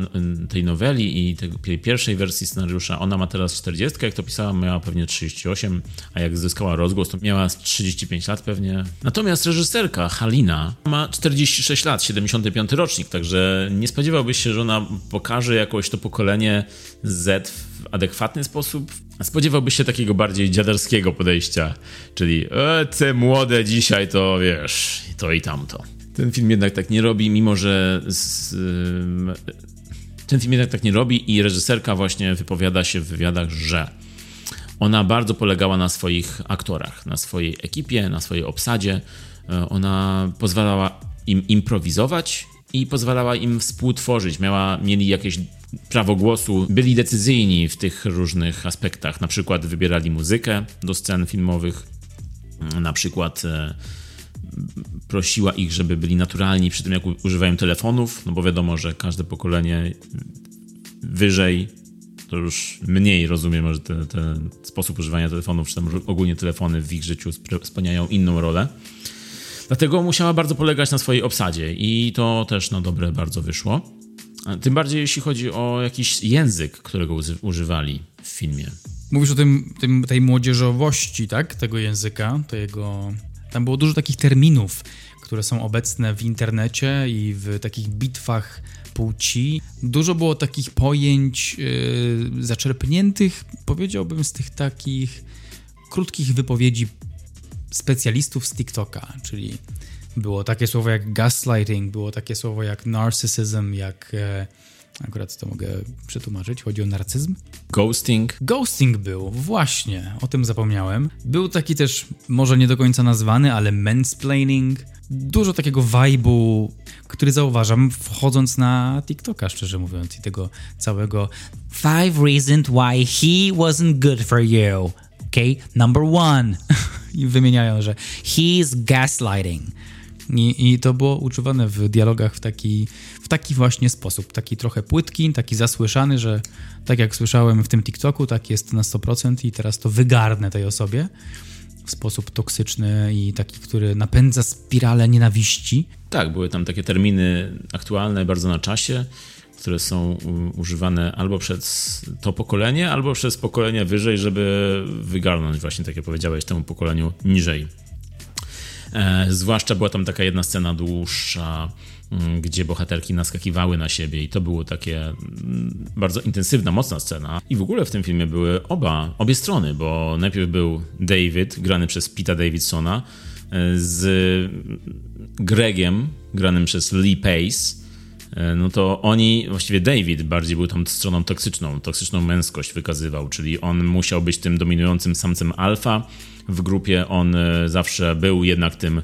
tej noweli i tej pierwszej wersji scenariusza, ona ma teraz 40, jak to pisała, miała pewnie 38, a jak zyskała rozgłos, to miała 35 lat pewnie. Natomiast reżyserka Halina ma 46 lat, 75 rocznik, także nie spodziewałbyś się, że ona pokaże jakoś to pokolenie Z w adekwatny sposób. Spodziewałbyś się takiego bardziej dziaderskiego podejścia, czyli e, te młode dzisiaj to wiesz, to i tamto. Ten film jednak tak nie robi, mimo że z, ten film jednak tak nie robi i reżyserka właśnie wypowiada się w wywiadach, że ona bardzo polegała na swoich aktorach, na swojej ekipie, na swojej obsadzie. E, ona pozwalała im improwizować i pozwalała im współtworzyć. Miała, mieli jakieś prawo głosu, byli decyzyjni w tych różnych aspektach. Na przykład wybierali muzykę do scen filmowych, na przykład e, prosiła ich, żeby byli naturalni przy tym, jak używają telefonów, no bo wiadomo, że każde pokolenie wyżej to już mniej rozumie może ten, ten sposób używania telefonów, czy tam ogólnie telefony w ich życiu spełniają inną rolę. Dlatego musiała bardzo polegać na swojej obsadzie i to też na dobre bardzo wyszło. Tym bardziej jeśli chodzi o jakiś język, którego używali w filmie. Mówisz o tym, tym, tej młodzieżowości, tak? Tego języka, tego... Tam było dużo takich terminów, które są obecne w internecie i w takich bitwach płci. Dużo było takich pojęć yy, zaczerpniętych, powiedziałbym, z tych takich krótkich wypowiedzi specjalistów z TikToka, czyli było takie słowo jak gaslighting, było takie słowo jak narcissism, jak e, akurat to mogę przetłumaczyć, chodzi o narcyzm. Ghosting. Ghosting był, właśnie, o tym zapomniałem. Był taki też, może nie do końca nazwany, ale mansplaining. Dużo takiego vibe'u, który zauważam wchodząc na TikToka, szczerze mówiąc, i tego całego Five reasons why he wasn't good for you. Okay, number one. I wymieniają, że he's gaslighting. I, I, to było używane w dialogach w taki, w taki właśnie sposób, taki trochę płytki, taki zasłyszany, że tak jak słyszałem w tym TikToku, tak jest na 100% i teraz to wygarnę tej osobie w sposób toksyczny i taki, który napędza spiralę nienawiści. Tak, były tam takie terminy aktualne, bardzo na czasie, które są używane albo przez to pokolenie, albo przez pokolenie wyżej, żeby wygarnąć właśnie, tak jak powiedziałeś, temu pokoleniu niżej. E, zwłaszcza była tam taka jedna scena dłuższa, mm, gdzie bohaterki naskakiwały na siebie i to było takie mm, bardzo intensywna, mocna scena. I w ogóle w tym filmie były oba, obie strony, bo najpierw był David, grany przez Pita Davidsona, e, z Gregiem, granym przez Lee Pace, no to oni, właściwie David bardziej był tą stroną toksyczną, toksyczną męskość wykazywał, czyli on musiał być tym dominującym samcem alfa. W grupie, on e, zawsze był jednak tym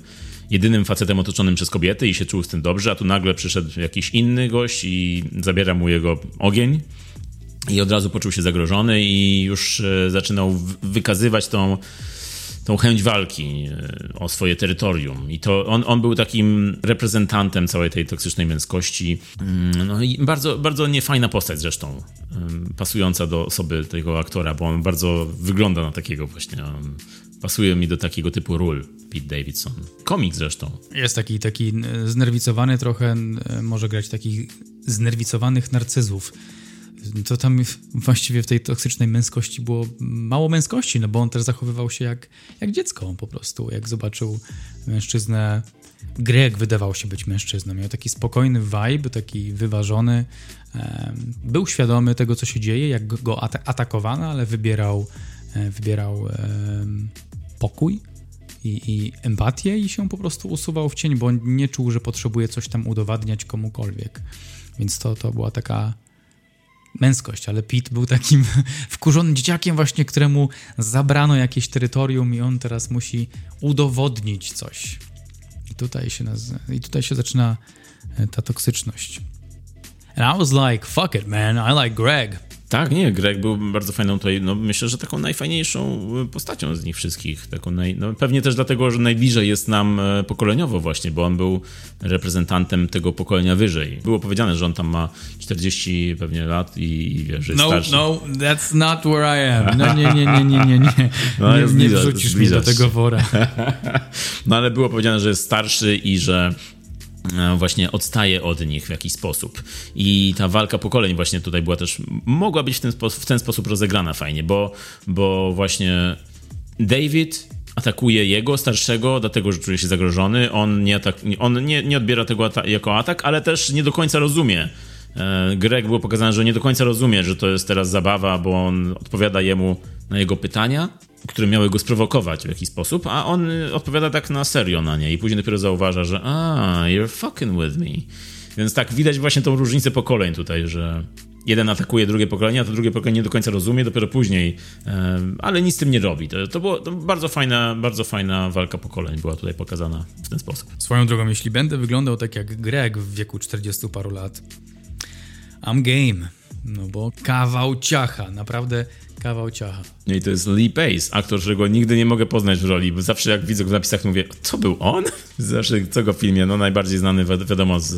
jedynym facetem otoczonym przez kobiety i się czuł z tym dobrze, a tu nagle przyszedł jakiś inny gość i zabiera mu jego ogień i od razu poczuł się zagrożony i już e, zaczynał wykazywać tą tą chęć walki e, o swoje terytorium. I to on, on był takim reprezentantem całej tej toksycznej męskości. Mm, no i bardzo, bardzo niefajna postać zresztą, pasująca do osoby tego aktora, bo on bardzo wygląda na takiego właśnie. Pasuje mi do takiego typu ról Pete Davidson. Komik zresztą. Jest taki, taki znerwicowany trochę, może grać takich znerwicowanych narcyzów to tam właściwie w tej toksycznej męskości było mało męskości, no bo on też zachowywał się jak, jak dziecko po prostu. Jak zobaczył mężczyznę, Greg wydawał się być mężczyzną. Miał taki spokojny vibe, taki wyważony. Był świadomy tego, co się dzieje, jak go atakowano, ale wybierał, e, wybierał pokój i, i empatię i się po prostu usuwał w cień, bo nie czuł, że potrzebuje coś tam udowadniać komukolwiek. Więc to, to była taka męskość, ale Pete był takim wkurzonym dzieciakiem właśnie, któremu zabrano jakieś terytorium i on teraz musi udowodnić coś. I tutaj się, naz- i tutaj się zaczyna e, ta toksyczność. And I was like, fuck it, man, I like Greg. Tak, nie, Greg był bardzo fajną tutaj, no myślę, że taką najfajniejszą e, postacią z nich wszystkich. Taką naj, no, pewnie też dlatego, że najbliżej jest nam e, pokoleniowo właśnie, bo on był reprezentantem tego pokolenia wyżej. Było powiedziane, że on tam ma 40 pewnie lat i, i wiesz, jest no, starszy. No, that's not where I am. No nie, nie, nie, nie, nie, nie. No, nie, nie wrzucisz mnie do tego wora. no ale było powiedziane, że jest starszy i że właśnie odstaje od nich w jakiś sposób. I ta walka pokoleń właśnie tutaj była też, mogła być w ten, w ten sposób rozegrana fajnie, bo, bo właśnie David atakuje jego starszego, dlatego że czuje się zagrożony. On nie, atak, on nie, nie odbiera tego ata jako atak, ale też nie do końca rozumie. E, Greg było pokazane, że nie do końca rozumie, że to jest teraz zabawa, bo on odpowiada jemu na jego pytania które miały go sprowokować w jakiś sposób, a on odpowiada tak na serio na nie i później dopiero zauważa, że a, you're fucking with me. Więc tak, widać właśnie tą różnicę pokoleń tutaj, że jeden atakuje drugie pokolenie, a to drugie pokolenie nie do końca rozumie, dopiero później, ale nic z tym nie robi. To, to była bardzo fajna, bardzo fajna walka pokoleń była tutaj pokazana w ten sposób. Swoją drogą, jeśli będę wyglądał tak jak Greg w wieku 40 paru lat, I'm game. No bo kawał ciacha, naprawdę kawał ciacha. No i to jest Lee Pace, aktor, którego nigdy nie mogę poznać w roli, bo zawsze jak widzę go w napisach, mówię, co był on? Zawsze co go w filmie, no najbardziej znany wi wiadomo z,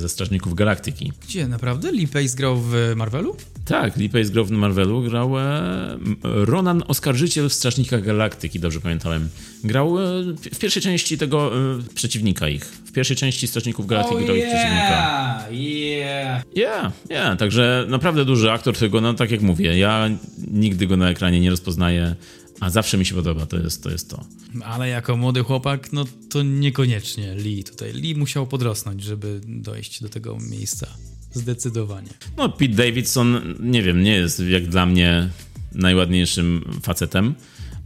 ze Strażników Galaktyki. Gdzie, naprawdę? Lee Pace grał w Marvelu? Tak, Lee Pace grał w Marvelu, grał e, Ronan Oskarżyciel w Strażnikach Galaktyki, dobrze pamiętałem. Grał e, w pierwszej części tego e, przeciwnika ich. W pierwszej części Strażników Galaktyki oh, grał yeah, ich przeciwnika. Yeah, yeah. Yeah, także naprawdę duży aktor, którego, no tak jak mówię, ja nigdy go na ekranie nie rozpoznaję, a zawsze mi się podoba, to jest to. Jest to. Ale jako młody chłopak, no to niekoniecznie Lee tutaj. Lee musiał podrosnąć, żeby dojść do tego miejsca. Zdecydowanie. No, Pete Davidson, nie wiem, nie jest jak dla mnie najładniejszym facetem,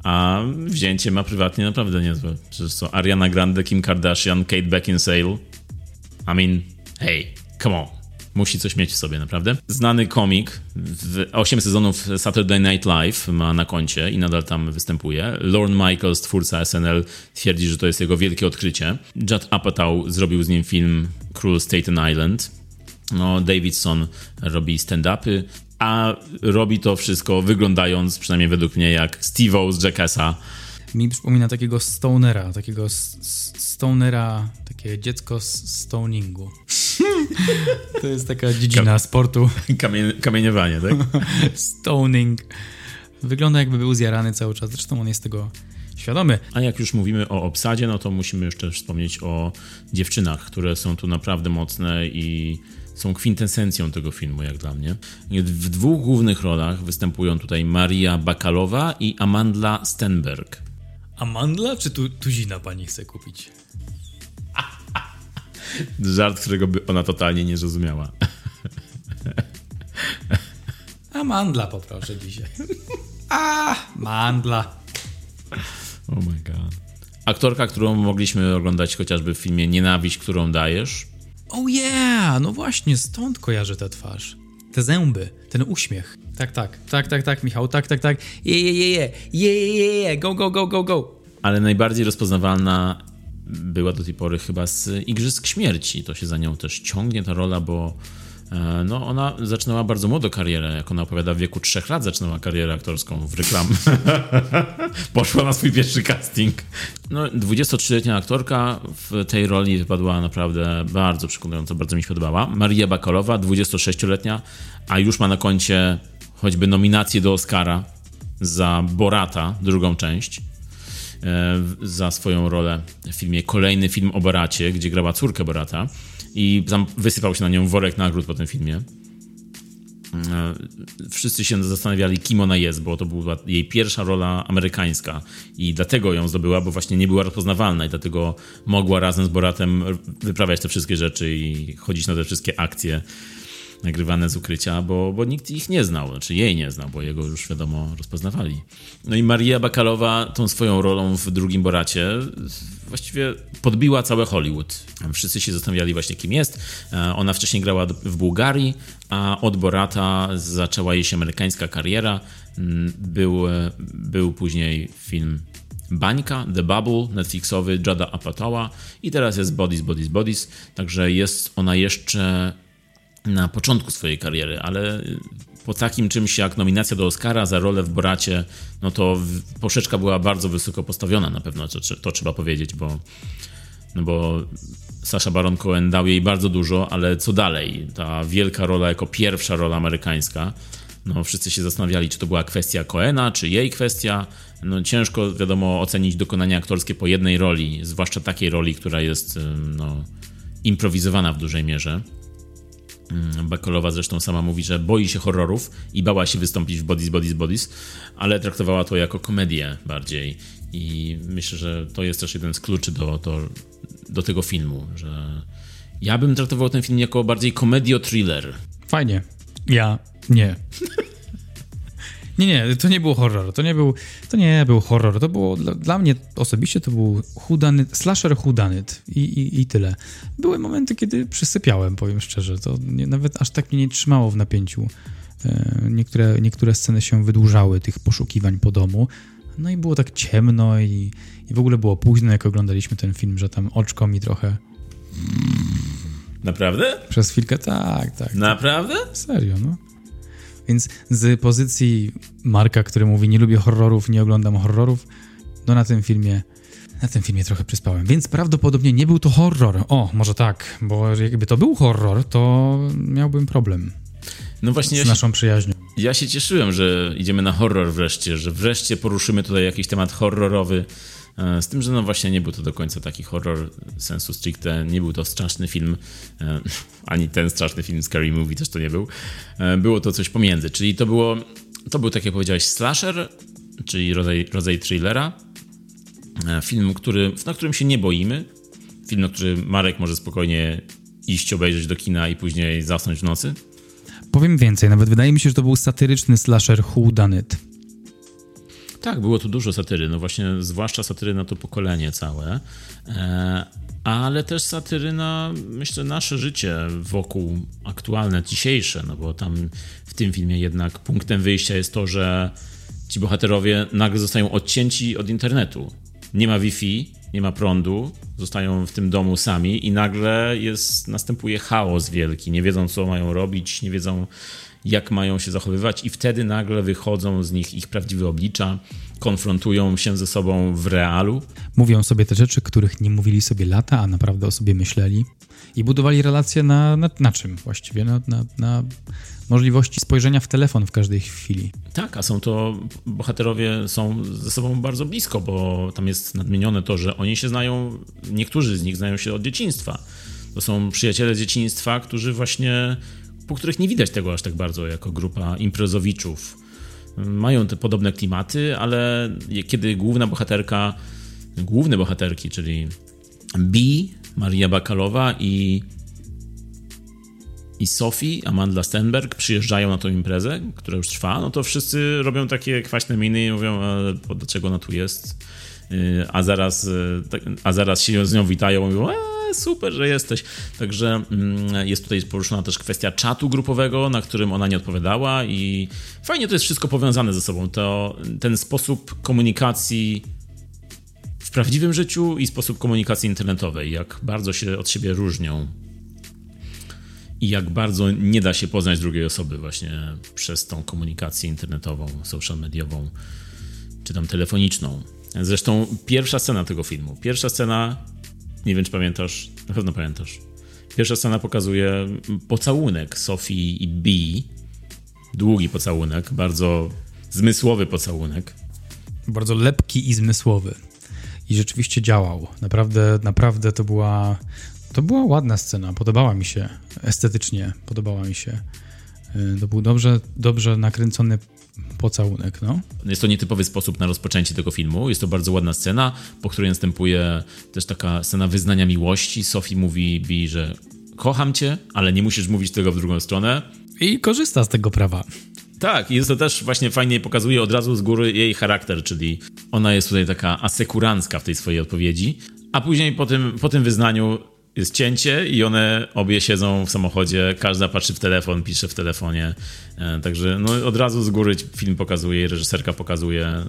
a wzięcie ma prywatnie naprawdę niezłe. Przecież są Ariana Grande, Kim Kardashian, Kate Beckinsale. I mean, hey, come on. Musi coś mieć w sobie, naprawdę. Znany komik, 8 sezonów Saturday Night Live ma na koncie i nadal tam występuje. Lorne Michaels, twórca SNL, twierdzi, że to jest jego wielkie odkrycie. Judd Apatow zrobił z nim film Cruel Staten Island no, Davidson robi stand-upy, a robi to wszystko wyglądając, przynajmniej według mnie, jak Steve z Jackassa. Mi przypomina takiego stonera, takiego stonera, takie dziecko z stoningu. to jest taka dziedzina Kam sportu. Kamie kamieniowanie, tak? Stoning. Wygląda jakby był zjarany cały czas, zresztą on jest tego świadomy. A jak już mówimy o obsadzie, no to musimy jeszcze wspomnieć o dziewczynach, które są tu naprawdę mocne i są kwintesencją tego filmu, jak dla mnie. W dwóch głównych rolach występują tutaj Maria Bakalowa i Amandla Stenberg. Amandla czy tu, tuzina pani chce kupić? Żart, którego by ona totalnie nie zrozumiała. Amandla poproszę dzisiaj. A, mandla. Oh my god. Aktorka, którą mogliśmy oglądać chociażby w filmie Nienawiść, którą dajesz. Oh yeah, no właśnie, stąd kojarzę tę twarz. Te zęby, ten uśmiech. Tak, tak, tak, tak, tak, Michał, tak, tak, tak. Je, je, je, je, je, je, je, go, go, go, go, go. Ale najbardziej rozpoznawalna była do tej pory chyba z Igrzysk Śmierci. To się za nią też ciągnie ta rola, bo E, no, ona zaczynała bardzo młodo karierę, jak ona opowiada, w wieku trzech lat zaczynała karierę aktorską w reklam. Poszła na swój pierwszy casting. No, 23-letnia aktorka w tej roli wypadła naprawdę bardzo przekonująco, bardzo mi się podobała. Maria Bakalowa, 26-letnia, a już ma na koncie choćby nominację do Oscara za Borata, drugą część e, za swoją rolę w filmie Kolejny film o Boracie, gdzie grała córkę Borata i tam wysypał się na nią worek nagród po tym filmie. E, wszyscy się zastanawiali, kim ona jest, bo to była jej pierwsza rola amerykańska i dlatego ją zdobyła, bo właśnie nie była rozpoznawalna i dlatego mogła razem z Boratem wyprawiać te wszystkie rzeczy i chodzić na te wszystkie akcje nagrywane z ukrycia, bo, bo nikt ich nie znał, znaczy jej nie znał, bo jego już wiadomo rozpoznawali. No i Maria Bakalowa tą swoją rolą w drugim Boracie właściwie podbiła całe Hollywood. Wszyscy się zastanawiali właśnie kim jest. E, ona wcześniej grała w Bułgarii, a od Borata zaczęła jej się amerykańska kariera. Mm, był, był później film Bańka, The Bubble, Netflixowy, Jada Apatowa i teraz jest Bodies, Bodies, Bodies, także jest ona jeszcze na początku swojej kariery, ale po takim czymś jak nominacja do Oscara za rolę w Boracie, no to poszeczka była bardzo wysoko postawiona na pewno, to, to trzeba powiedzieć, bo, no bo Sasha Baron Cohen dał jej bardzo dużo, ale co dalej? Ta wielka rola jako pierwsza rola amerykańska, no wszyscy się zastanawiali, czy to była kwestia Coena, czy jej kwestia. No ciężko, wiadomo, ocenić dokonania aktorskie po jednej roli, zwłaszcza takiej roli, która jest no, improwizowana w dużej mierze. Mm, Bakolowa zresztą sama mówi, że boi się horrorów i bała się wystąpić w Bodies, Bodies, Bodies, ale traktowała to jako komedię bardziej. I myślę, że to jest też jeden z kluczy do, do, do tego filmu, że ja bym traktował ten film jako bardziej komedio-thriller. Fajnie. Ja nie. Nie, nie, to nie był horror. To nie był, to nie był horror. To było dla, dla mnie osobiście to był hudanyt, slasher hudanyt I, i, i tyle. Były momenty, kiedy przysypiałem, powiem szczerze. To nie, nawet aż tak mnie nie trzymało w napięciu. E, niektóre, niektóre sceny się wydłużały, tych poszukiwań po domu. No i było tak ciemno i, i w ogóle było późno, jak oglądaliśmy ten film, że tam oczko mi trochę... Naprawdę? Przez chwilkę, tak, tak. tak. Naprawdę? Serio, no. Więc z pozycji Marka, który mówi nie lubię horrorów, nie oglądam horrorów, no na tym filmie na tym filmie trochę przyspałem, więc prawdopodobnie nie był to horror. O, może tak, bo jakby to był horror, to miałbym problem. No właśnie. Z ja naszą się, przyjaźnią. Ja się cieszyłem, że idziemy na horror wreszcie, że wreszcie poruszymy tutaj jakiś temat horrorowy. E, z tym, że no właśnie nie był to do końca taki horror sensu stricte, nie był to straszny film, e, ani ten straszny film Scary Movie też to nie był. E, było to coś pomiędzy, czyli to było, to był tak jak powiedziałeś slasher, czyli rodzaj, rodzaj thrillera, film, który, na którym się nie boimy, film, na który Marek może spokojnie iść obejrzeć do kina i później zasnąć w nocy. Powiem więcej, nawet wydaje mi się, że to był satyryczny slasher whodunit. Tak, było tu dużo satyry, no właśnie, zwłaszcza satyry na to pokolenie całe, e, ale też satyry na, myślę, nasze życie wokół aktualne, dzisiejsze, no bo tam w tym filmie jednak punktem wyjścia jest to, że ci bohaterowie nagle zostają odcięci od internetu. Nie ma Wi-Fi, nie ma prądu, zostają w tym domu sami i nagle jest, następuje chaos wielki. Nie wiedzą, co mają robić, nie wiedzą, jak mają się zachowywać, i wtedy nagle wychodzą z nich ich prawdziwe oblicza, konfrontują się ze sobą w realu. Mówią sobie te rzeczy, których nie mówili sobie lata, a naprawdę o sobie myśleli. I budowali relacje na, na, na czym właściwie? Na, na, na możliwości spojrzenia w telefon w każdej chwili. Tak, a są to bohaterowie są ze sobą bardzo blisko, bo tam jest nadmienione to, że oni się znają, niektórzy z nich znają się od dzieciństwa To są przyjaciele z dzieciństwa, którzy właśnie, po których nie widać tego aż tak bardzo jako grupa imprezowiczów. Mają te podobne klimaty, ale kiedy główna bohaterka, główne bohaterki, czyli B, Maria Bakalowa i i Sophie, Amanda Stenberg przyjeżdżają na tą imprezę, która już trwa, no to wszyscy robią takie kwaśne miny i mówią, dlaczego ona tu jest? Y, a zaraz, y, tak, a zaraz się z nią witają i mówią, super, że jesteś. Także mm, jest tutaj poruszona też kwestia czatu grupowego, na którym ona nie odpowiadała i fajnie to jest wszystko powiązane ze sobą. To ten sposób komunikacji w prawdziwym życiu i sposób komunikacji internetowej, jak bardzo się od siebie różnią i jak bardzo nie da się poznać drugiej osoby właśnie przez tą komunikację internetową, social mediową, czy tam telefoniczną. Zresztą pierwsza scena tego filmu, pierwsza scena, nie wiem czy pamiętasz, na pewno pamiętasz. Pierwsza scena pokazuje pocałunek Sofii i B. Długi pocałunek, bardzo zmysłowy pocałunek. Bardzo lepki i zmysłowy. I rzeczywiście działał. Naprawdę, naprawdę to była to była ładna scena, podobała mi się estetycznie, podobała mi się. Y, to był dobrze, dobrze nakręcony pocałunek, no. Jest to nietypowy sposób na rozpoczęcie tego filmu. Jest to bardzo ładna scena, po której następuje też taka scena wyznania miłości. Sophie mówi Bi, że kocham cię, ale nie musisz mówić tego w drugą stronę. I korzysta z tego prawa. Tak, i jest to też właśnie fajnie pokazuje od razu z góry jej charakter, czyli ona jest tutaj taka asekurancka w tej swojej odpowiedzi, a później po tym, po tym wyznaniu jest cięcie i one obie siedzą w samochodzie, każda patrzy w telefon, pisze w telefonie. E, także no, od razu z góry film pokazuje, reżyserka pokazuje,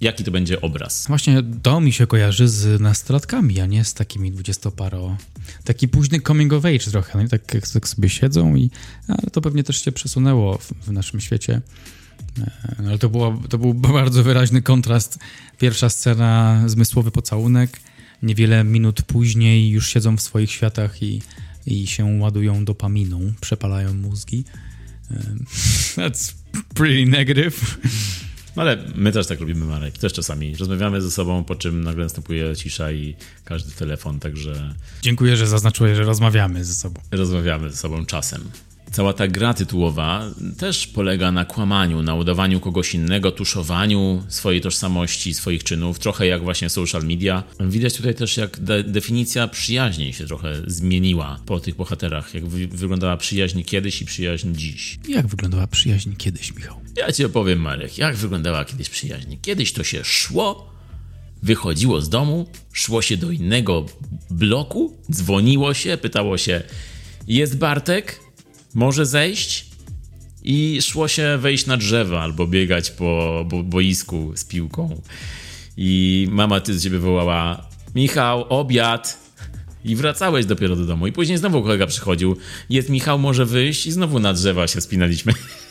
jaki to będzie obraz. Właśnie to mi się kojarzy z nastolatkami, a nie z takimi dwudziestoparo. Taki późny coming of age trochę, no tak jak sobie siedzą i ale to pewnie też się przesunęło w, w naszym świecie. E, ale to, było, to był bardzo wyraźny kontrast. Pierwsza scena, zmysłowy pocałunek, niewiele minut później już siedzą w swoich światach i, i się ładują dopaminą, przepalają mózgi. That's pretty negative. Ale my też tak robimy, Marek. Też czasami rozmawiamy ze sobą, po czym nagle następuje cisza i każdy telefon, także... Dziękuję, że zaznaczyłeś, że rozmawiamy ze sobą. Rozmawiamy ze sobą czasem. Cała ta gra tytułowa też polega na kłamaniu, na udawaniu kogoś innego, tuszowaniu swojej tożsamości, swoich czynów, trochę jak właśnie social media. Widać tutaj też, jak de definicja przyjaźni się trochę zmieniła po tych bohaterach, jak wy wyglądała przyjaźń kiedyś i przyjaźń dziś. Jak wyglądała przyjaźń kiedyś, Michał? Ja ci opowiem, Marek, jak wyglądała kiedyś przyjaźń. Kiedyś to się szło, wychodziło z domu, szło się do innego bloku, dzwoniło się, pytało się, jest Bartek? Może zejść i szło się wejść na drzewa albo biegać po bo, boisku z piłką. I mama ty z ciebie wołała: Michał, obiad! I wracałeś dopiero do domu. I później znowu kolega przychodził. Jest Michał, może wyjść? I znowu na drzewa się spinaliśmy.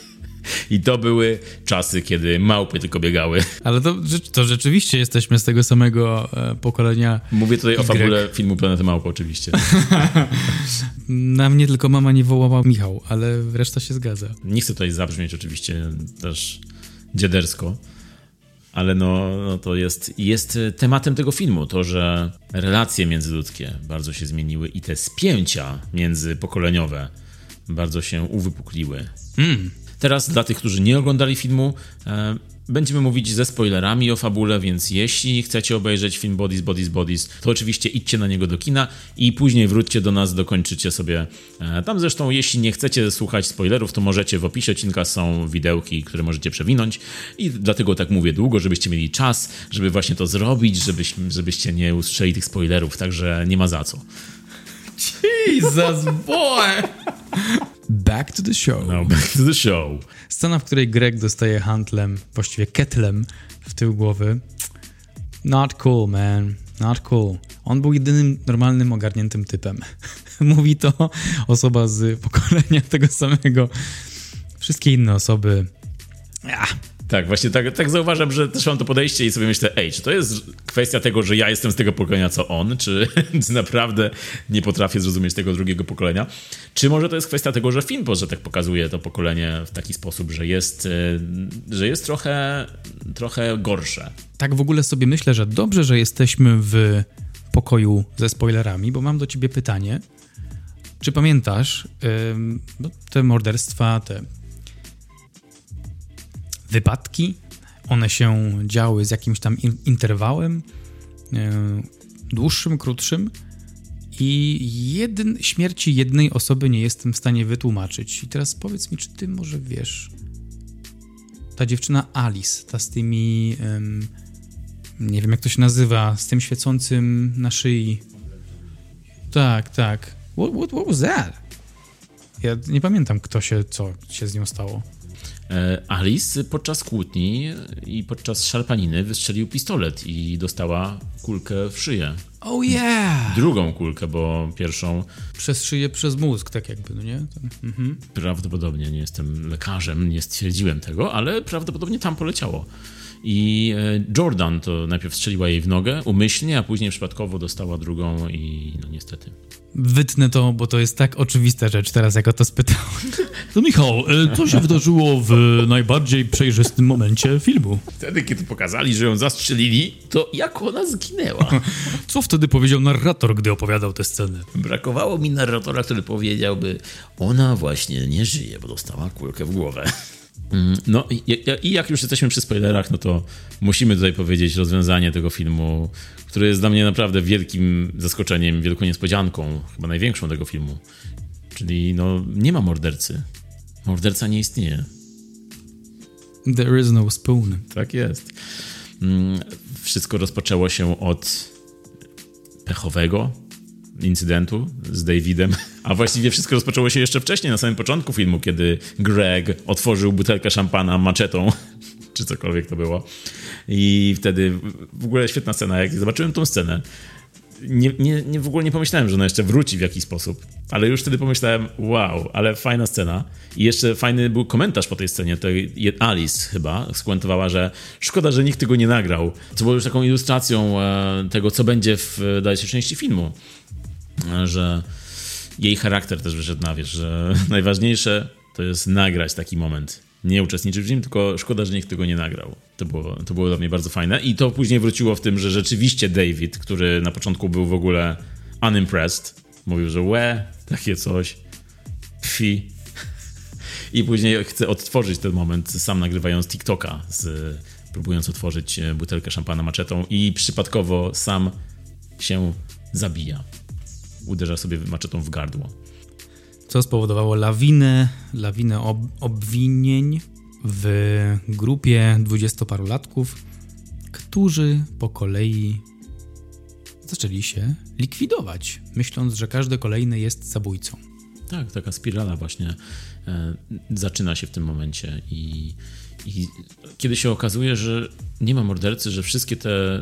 I to były czasy, kiedy małpy tylko biegały. Ale to, to rzeczywiście jesteśmy z tego samego e, pokolenia. Mówię tutaj y. o fabule filmu Planety Małpy, oczywiście. Na mnie tylko mama nie wołała Michał, ale reszta się zgadza. Nie chcę tutaj zabrzmieć oczywiście też dziadersko, ale no, no, to jest, jest tematem tego filmu, to, że relacje międzyludzkie bardzo się zmieniły i te spięcia międzypokoleniowe bardzo się uwypukliły. Mm. Teraz dla tych, którzy nie oglądali filmu, e, będziemy mówić ze spoilerami o fabule, więc jeśli chcecie obejrzeć film Bodies, Bodies, Bodies, to oczywiście idźcie na niego do kina i później wróćcie do nas, dokończycie sobie. E, tam zresztą, jeśli nie chcecie słuchać spoilerów, to możecie w opisie odcinka są widełki, które możecie przewinąć i dlatego tak mówię długo, żebyście mieli czas, żeby właśnie to zrobić, żebyś, żebyście nie usłyszeli tych spoilerów, także nie ma za co. Jesus boy! Back to the show. No, back to the show. Scena, w której Greg dostaje handlem, właściwie ketlem w tył głowy. Not cool, man. Not cool. On był jedynym normalnym, ogarniętym typem. Mówi to osoba z pokolenia tego samego. Wszystkie inne osoby. Ja, tak, właśnie tak, tak zauważam, że też mam to podejście i sobie myślę, ej, czy to jest kwestia tego, że ja jestem z tego pokolenia co on, czy, czy naprawdę nie potrafię zrozumieć tego drugiego pokolenia, czy może to jest kwestia tego, że film że tak pokazuje to pokolenie w taki sposób, że jest, e, że jest trochę, trochę gorsze. Tak w ogóle sobie myślę, że dobrze, że jesteśmy w pokoju ze spoilerami, bo mam do ciebie pytanie. Czy pamiętasz yy, te morderstwa, te wypadki? One się działy z jakimś tam interwałem, yy, dłuższym, krótszym. I jedn, śmierci jednej osoby nie jestem w stanie wytłumaczyć. I teraz powiedz mi, czy ty może wiesz. Ta dziewczyna Alice, ta z tymi. Um, nie wiem jak to się nazywa, z tym świecącym na szyi. Tak, tak. What, what, what was that? Ja nie pamiętam, kto się, co się z nią stało. E, Alice podczas kłótni i podczas szarpaniny wystrzelił pistolet i dostała kulkę w szyję. Oh yeah! Drugą kulkę, bo pierwszą... Przez szyję, przez mózg, tak jakby, no nie? Mhm. Prawdopodobnie, nie jestem lekarzem, nie stwierdziłem tego, ale prawdopodobnie tam poleciało. I e, Jordan to najpierw strzeliła jej w nogę umyślnie, a później przypadkowo dostała drugą i no niestety. Wytnę to, bo to jest tak oczywista rzecz teraz, jak o to spytałem. To Michał, e, co się wydarzyło w najbardziej przejrzystym momencie filmu? Wtedy, kiedy pokazali, że ją zastrzelili, to jak ona zginęła? Co wtedy powiedział narrator, gdy opowiadał tę scenę? Brakowało mi narratora, który powiedziałby, ona właśnie nie żyje, bo dostała kulkę w głowę. Mm, no i, jak już jesteśmy przy spoilerach, no to musimy tutaj powiedzieć rozwiązanie tego filmu, które jest dla mnie naprawdę wielkim zaskoczeniem, wielką niespodzianką, chyba największą tego filmu. Czyli no nie ma mordercy. Morderca nie istnieje. There is no spoon. Tak jest. Mm, wszystko rozpoczęło się od pechowego, incydentu z Davidem. A właściwie wszystko rozpoczęło się jeszcze wcześniej, na samym początku filmu, kiedy Greg otworzył butelkę szampana maczetą, czy cokolwiek to było. I wtedy w ogóle świetna scena. Jak zobaczyłem tą scenę, nie, nie, nie, w ogóle nie pomyślałem, że ona jeszcze wróci w jakiś sposób. Ale już wtedy pomyślałem, wow, ale fajna scena. I jeszcze fajny był komentarz po tej scenie. To Alice chyba skomentowała, że szkoda, że nikt tego nie nagrał. Co było już taką ilustracją e, tego, co będzie w dalszej części filmu że jej charakter też wyszedł na wierzch, że najważniejsze to jest nagrać taki moment. Nie uczestniczyć w nim, tylko szkoda, że nikt tego nie nagrał. To było, to było dla mnie bardzo fajne. I to później wróciło w tym, że rzeczywiście David, który na początku był w ogóle unimpressed, mówił, że łe, takie coś, pfi. I później chce odtworzyć ten moment, sam nagrywając TikToka, z, próbując otworzyć butelkę szampana maczetą i przypadkowo sam się zabija uderza sobie maczetą w gardło. Co spowodowało lawinę, lawinę ob obwinień w grupie dwudziestoparolatków, którzy po kolei zaczęli się likwidować, myśląc, że każdy kolejny jest zabójcą. Tak, taka spirala właśnie e, zaczyna się w tym momencie i, i kiedy się okazuje, że nie ma mordercy, że wszystkie te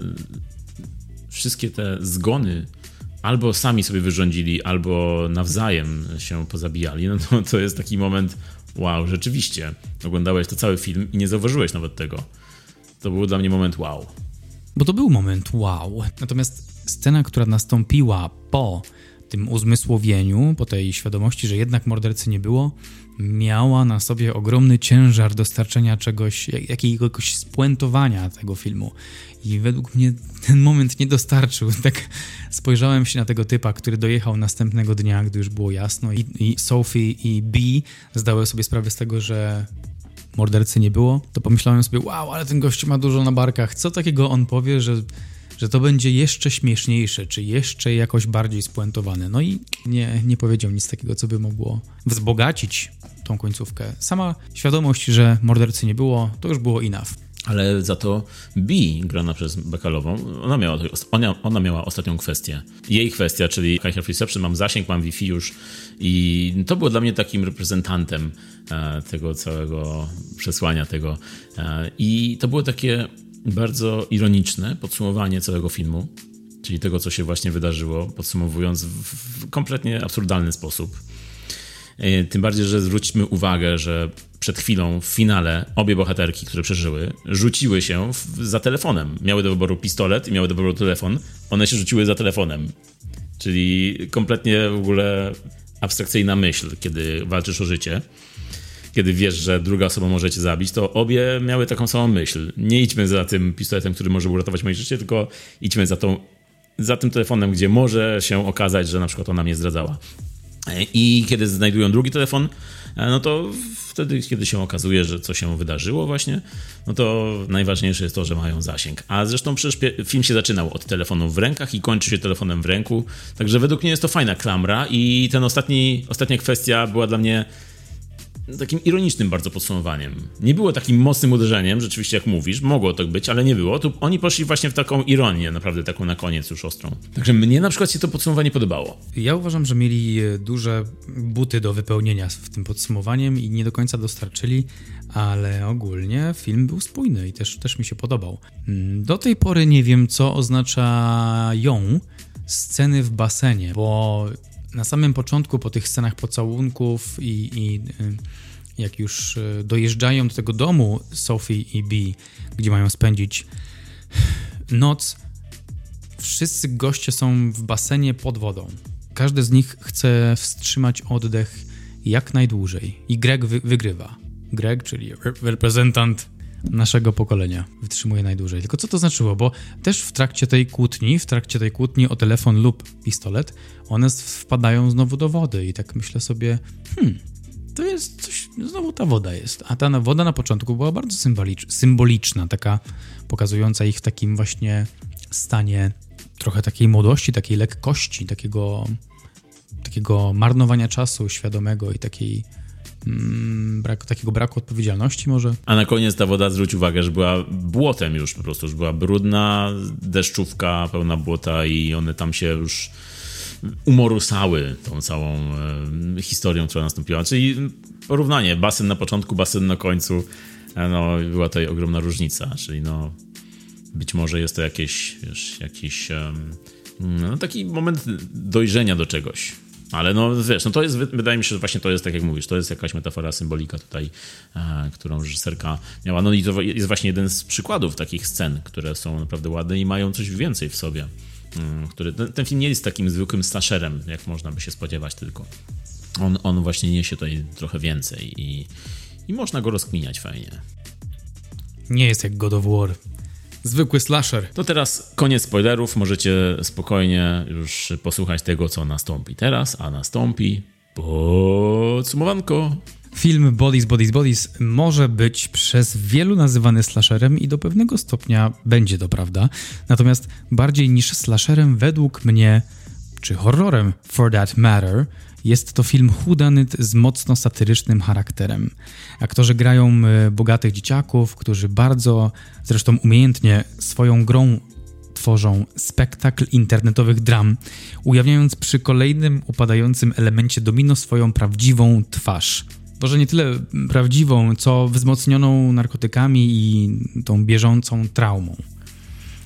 wszystkie te zgony albo sami sobie wyrządzili, albo nawzajem się pozabijali, no to, to jest taki moment, wow, rzeczywiście, oglądałeś to cały film i nie zauważyłeś nawet tego. To był dla mnie moment wow. Bo to był moment wow. Natomiast scena, która nastąpiła po tym uzmysłowieniu, po tej świadomości, że jednak mordercy nie było, miała na sobie ogromny ciężar dostarczenia czegoś, jakiegoś spuentowania tego filmu. I według mnie ten moment nie dostarczył. Tak spojrzałem się na tego typa, który dojechał następnego dnia, gdy już było jasno, i, i Sophie i B zdały sobie sprawę z tego, że mordercy nie było, to pomyślałem sobie, wow, ale ten gość ma dużo na barkach. Co takiego on powie, że, że to będzie jeszcze śmieszniejsze, czy jeszcze jakoś bardziej spuentowane? No i nie, nie powiedział nic takiego, co by mogło wzbogacić tą końcówkę. Sama świadomość, że mordercy nie było, to już było enough. Ale za to B, grana przez Bekalową, ona miała, ona, ona miała ostatnią kwestię. Jej kwestia, czyli High Reception, mam zasięg, mam Wi-Fi już i to było dla mnie takim reprezentantem e, tego całego przesłania tego. E, I to było takie bardzo ironiczne podsumowanie całego filmu, czyli tego, co się właśnie wydarzyło, podsumowując w kompletnie absurdalny sposób. E, tym bardziej, że zwróćmy uwagę, że przed chwilą w finale obie bohaterki, które przeżyły, rzuciły się w, za telefonem. Miały do wyboru pistolet i miały do wyboru telefon. One się rzuciły za telefonem. Czyli kompletnie w ogóle abstrakcyjna myśl, kiedy walczysz o życie. Kiedy wiesz, że druga osoba może cię zabić, to obie miały taką samą myśl. Nie idźmy za tym pistoletem, który może uratować moje życie, tylko idźmy za, tą, za tym telefonem, gdzie może się okazać, że na przykład ona mnie zdradzała. I kiedy znajdują drugi telefon, E, no to wtedy, kiedy się okazuje, że co się wydarzyło właśnie, no to najważniejsze jest to, że mają zasięg. A zresztą przecież film się zaczynał od telefonu w rękach i kończy się telefonem w ręku, także według mnie jest to fajna klamra i ten ostatni, ostatnia kwestia była dla mnie takim ironicznym bardzo podsumowaniem. Nie było takim mocnym uderzeniem, rzeczywiście jak mówisz, mogło tak być, ale nie było. Tu oni poszli właśnie w taką ironię, naprawdę taką na koniec już ostrą. Także mnie na przykład się to podsumowanie podobało. Ja uważam, że mieli e, duże buty do wypełnienia w tym podsumowaniem i nie do końca dostarczyli, ale ogólnie film był spójny i też, też mi się podobał. Mm, do tej pory nie wiem, co oznacza ją sceny w basenie, bo na samym początku, po tych scenach pocałunków i, i y, jak już y, dojeżdżają do tego domu Sophie i B, gdzie mają spędzić noc, wszyscy goście są w basenie pod wodą. Każdy z nich chce wstrzymać oddech jak najdłużej i Greg wy wygrywa. Greg, czyli reprezentant naszego pokolenia wytrzymuje najdłużej. Tylko co to znaczyło? Bo też w trakcie tej kłótni, w trakcie tej kłótni o telefon lub pistolet, one wpadają znowu do wody i tak myślę sobie, hmm, to jest coś, znowu ta woda jest. A ta woda na początku była bardzo symboliczna, taka pokazująca ich w takim właśnie stanie trochę takiej młodości, takiej lekkości, takiego, takiego marnowania czasu świadomego i takiej mm, brak, takiego braku odpowiedzialności może. A na koniec ta woda, zwróć uwagę, że była błotem już po prostu, już była brudna, deszczówka pełna błota i one tam się już umorusały tą całą e, historią, która nastąpiła. Czyli porównanie, basen na początku, basen na końcu, e, no była tutaj ogromna różnica, czyli no być może jest to jakieś, wiesz, jakiś e, no, taki moment dojrzenia do czegoś. Ale no wiesz, no to jest, wydaje mi się, że właśnie to jest, tak jak mówisz, to jest jakaś metafora, symbolika tutaj, e, którą reżyserka miała. No i to jest właśnie jeden z przykładów takich scen, które są naprawdę ładne i mają coś więcej w sobie. Mm, który, ten, ten, film nie jest takim zwykłym slasherem, jak można by się spodziewać tylko. On, on właśnie niesie tutaj trochę więcej i, i można go rozkminiać fajnie. Nie jest jak God of War. Zwykły slasher. To teraz koniec spoilerów. Możecie spokojnie już posłuchać tego, co nastąpi teraz, a nastąpi podsumowanko. Film Bodies, Bodies, Bodies może być przez wielu nazywany slasherem i do pewnego stopnia będzie to prawda. Natomiast bardziej niż slasherem według mnie, czy horrorem for that matter, jest to film chudanyt z mocno satyrycznym charakterem. Aktorzy grają e, bogatych dzieciaków, którzy bardzo, zresztą umiejętnie, swoją grą tworzą spektakl internetowych dram, ujawniając przy kolejnym upadającym elemencie domino swoją prawdziwą twarz. Może nie tyle prawdziwą, co wzmocnioną narkotykami i tą bieżącą traumą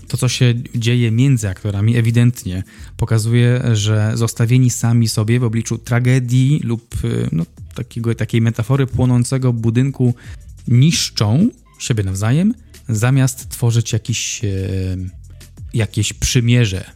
to, co się dzieje między aktorami, ewidentnie pokazuje, że zostawieni sami sobie w obliczu tragedii lub y, no, takiego, takiej metafory płonącego budynku niszczą siebie nawzajem, zamiast tworzyć jakiś, e, jakieś przymierze,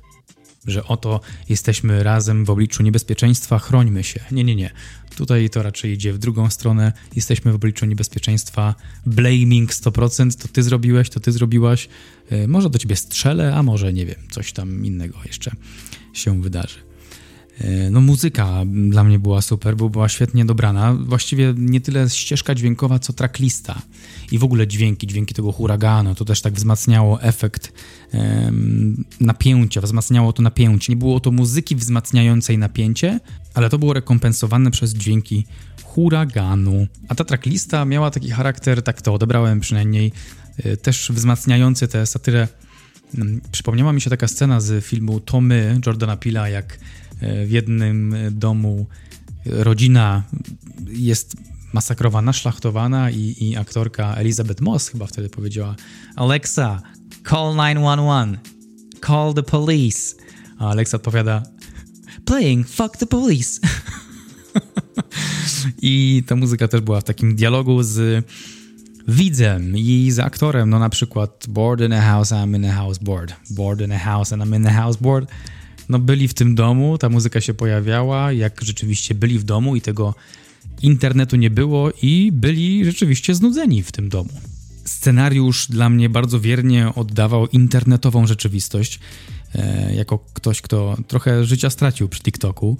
że oto jesteśmy razem w obliczu niebezpieczeństwa, chrońmy się. Nie, nie, nie. Tutaj to raczej idzie w drugą stronę. Jesteśmy w obliczu niebezpieczeństwa. Blaming 100%, to ty zrobiłeś, to ty zrobiłaś. E, może do ciebie strzelę, a może nie wiem, coś tam innego jeszcze się wydarzy. E, no muzyka dla mnie była super, bo była świetnie dobrana. Właściwie nie tyle ścieżka dźwiękowa, co tracklista. I w ogóle dźwięki, dźwięki tego huraganu, to też tak wzmacniało efekt um, napięcia, wzmacniało to napięcie. Nie było to muzyki wzmacniającej napięcie, ale to było rekompensowane przez dźwięki huraganu. A ta tracklista miała taki charakter, tak to odebrałem przynajmniej, e, też wzmacniający tę satyrę. Mm, przypomniała mi się taka scena z filmu To My Jordana Pila, jak w jednym domu rodzina jest masakrowana, szlachtowana i, i aktorka Elizabeth Moss chyba wtedy powiedziała Alexa, call 911, call the police. A Alexa odpowiada playing fuck the police. I ta muzyka też była w takim dialogu z widzem i z aktorem, no na przykład bored in a house, I'm in a house bored. Bored in a house and I'm in a house bored. No byli w tym domu, ta muzyka się pojawiała, jak rzeczywiście byli w domu i tego internetu nie było i byli rzeczywiście znudzeni w tym domu. Scenariusz dla mnie bardzo wiernie oddawał internetową rzeczywistość. e, jako ktoś, kto trochę życia stracił przy TikToku,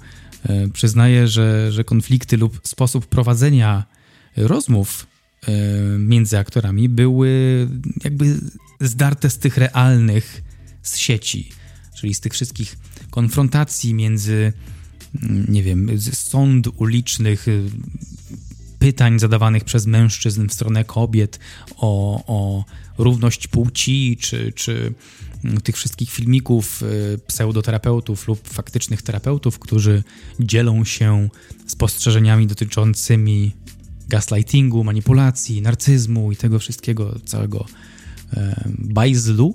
e, przyznaję, że, że konflikty lub sposób prowadzenia rozmów e, między aktorami były jakby zdarte z tych realnych z sieci, czyli z tych wszystkich konfrontacji między, mm, nie wiem, sąd ulicznych, pytań zadawanych przez mężczyzn w stronę kobiet o, o równość płci, czy, czy tych wszystkich filmików y, pseudoterapeutów lub faktycznych terapeutów, którzy dzielą się spostrzeżeniami dotyczącymi gaslightingu, manipulacji, narcyzmu i tego wszystkiego, całego e, bajzlu,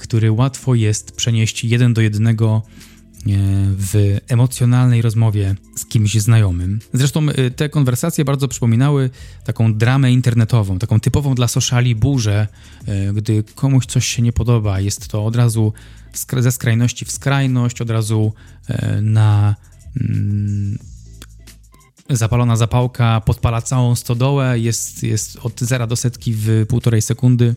który łatwo jest przenieść jeden do jednego w emocjonalnej rozmowie z kimś znajomym. Zresztą y, te konwersacje bardzo przypominały taką dramę internetową, taką typową dla sociali burzę, y, gdy komuś coś się nie podoba, jest to od razu ze skrajności w skrajność, od razu na mm, zapalona zapałka podpala całą stodołę, jest, jest od zera do setki w półtorej sekundy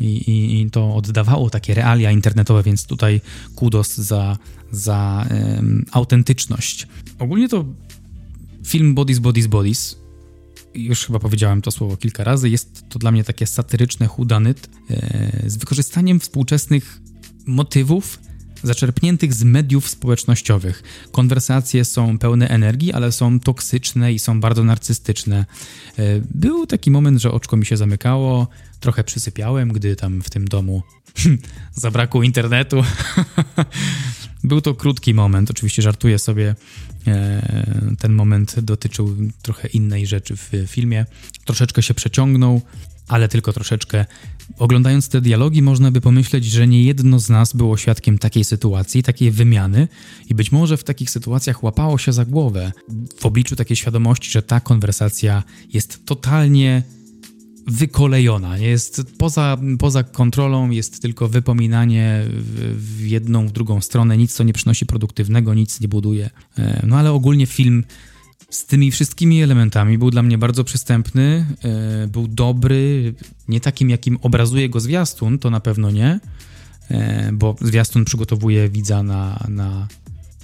i, i, i to oddawało takie realia internetowe, więc tutaj kudos za, za um, autentyczność. Ogólnie to film Bodies, Bodies, Bodies już chyba powiedziałem to słowo kilka razy, jest to dla mnie takie satyryczne hudanyt e, z wykorzystaniem współczesnych motywów zaczerpniętych z mediów społecznościowych. Konwersacje są pełne energii, ale są toksyczne i są bardzo narcystyczne. E, był taki moment, że oczko mi się zamykało, trochę przysypiałem, gdy tam w tym domu zabrakło internetu. Był to krótki moment, oczywiście żartuję sobie. E, ten moment dotyczył trochę innej rzeczy w filmie. Troszeczkę się przeciągnął, ale tylko troszeczkę. Oglądając te dialogi, można by pomyśleć, że nie jedno z nas było świadkiem takiej sytuacji, takiej wymiany, i być może w takich sytuacjach łapało się za głowę w obliczu takiej świadomości, że ta konwersacja jest totalnie wykolejona, jest poza, poza kontrolą, jest tylko wypominanie w, w jedną, w drugą stronę, nic co nie przynosi produktywnego, nic nie buduje. E, no ale ogólnie film z tymi wszystkimi elementami był dla mnie bardzo przystępny, e, był dobry, nie takim jakim obrazuje go zwiastun, to na pewno nie, e, bo zwiastun przygotowuje widza na, na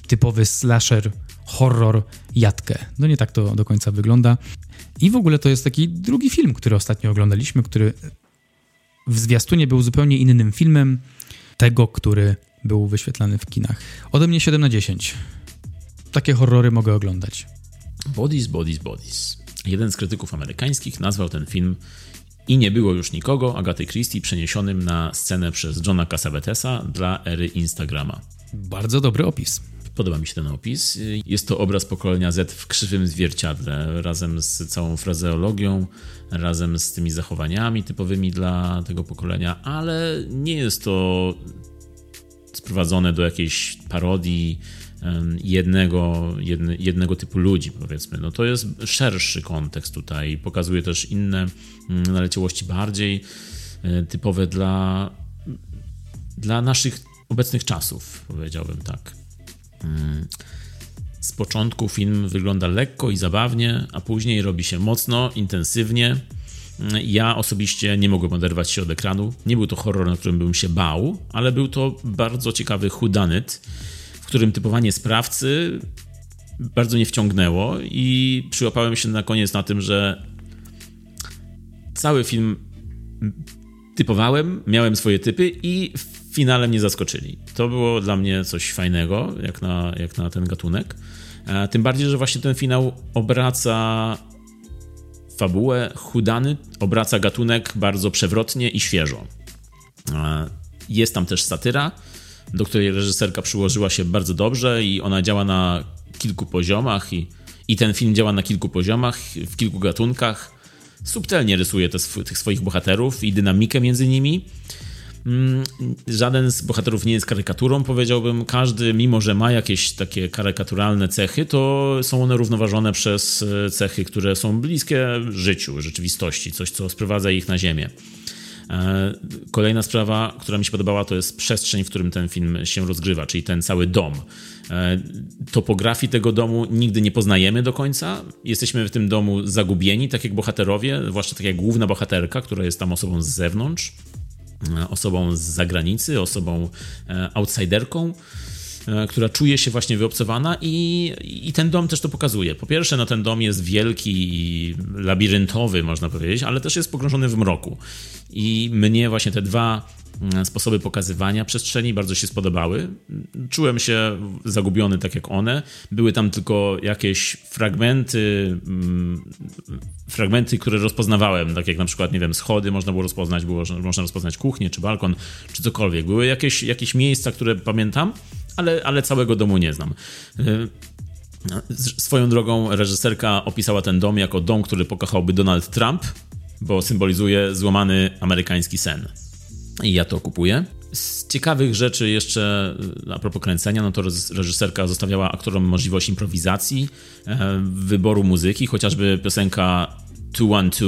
typowy slasher, horror, jatkę. No nie tak to do końca wygląda. I w ogóle to jest taki drugi film, który ostatnio oglądaliśmy, który w zwiastunie był zupełnie innym filmem tego, który był wyświetlany w kinach. Ode mnie 7 na 10. Takie horrory mogę oglądać. Bodies, Bodies, Bodies. Jeden z krytyków amerykańskich nazwał ten film i nie było już nikogo Agaty Christie przeniesionym na scenę przez Johna Cassavetesa dla ery Instagrama. Bardzo dobry opis. Podoba mi się ten opis. Jest to obraz pokolenia Z w krzywym zwierciadle, razem z całą frazeologią, razem z tymi zachowaniami typowymi dla tego pokolenia, ale nie jest to sprowadzone do jakiejś parodii jednego, jedne, jednego typu ludzi, powiedzmy. No to jest szerszy kontekst tutaj. Pokazuje też inne mm, naleciałości bardziej e, typowe dla, dla naszych obecnych czasów, powiedziałbym tak. Mm. Z początku film wygląda lekko i zabawnie, a później robi się mocno, intensywnie. Mm, ja osobiście nie mogłem oderwać się od ekranu. Nie był to horror, na którym bym się bał, ale był to bardzo ciekawy hudanyt, którym typowanie sprawcy bardzo nie wciągnęło i przyłapałem się na koniec na tym, że cały film typowałem, miałem swoje typy i finale mnie zaskoczyli. To było dla mnie coś fajnego, jak na, jak na ten gatunek. Tym bardziej, że właśnie ten finał obraca fabułę, hudany, obraca gatunek bardzo przewrotnie i świeżo. Jest tam też satyra, do której reżyserka przyłożyła się bardzo dobrze i ona działa na kilku poziomach i, i ten film działa na kilku poziomach, w kilku gatunkach. Subtelnie rysuje te, tych swoich bohaterów i dynamikę między nimi. Mm, żaden z bohaterów nie jest karykaturą, powiedziałbym. Każdy, mimo że ma jakieś takie karykaturalne cechy, to są one równoważone przez e, cechy, które są bliskie życiu, rzeczywistości, coś, co sprowadza ich na ziemię. E, kolejna sprawa, która mi się podobała, to jest przestrzeń, w którym ten film się rozgrywa, czyli ten cały dom. E, topografii tego domu nigdy nie poznajemy do końca. Jesteśmy w tym domu zagubieni, tak jak bohaterowie, zwłaszcza tak jak główna bohaterka, która jest tam osobą z zewnątrz. osobą z zagranicy, osobą outsiderką, która czuje się właśnie wyobcowana i, i ten dom też to pokazuje. Po pierwsze, no ten dom jest wielki i labiryntowy, można powiedzieć, ale też jest pogrążony w mroku. I mnie właśnie te dwa mm, sposoby pokazywania przestrzeni bardzo się spodobały. Czułem się zagubiony tak jak one. Były tam tylko jakieś fragmenty, mm, fragmenty, które rozpoznawałem, tak jak na przykład, nie wiem, schody można było rozpoznać, było, można rozpoznać kuchnię, czy balkon, czy cokolwiek. Były jakieś, jakieś miejsca, które pamiętam, ale, ale całego domu nie znam. Y, swoją drogą reżyserka opisała ten dom jako dom, który pokochałby Donald Trump, bo symbolizuje złamany amerykański sen. I ja to kupuję. Z ciekawych rzeczy jeszcze a propos kręcenia, no to reżyserka zostawiała aktorom możliwość improwizacji, e, wyboru muzyki, chociażby piosenka 212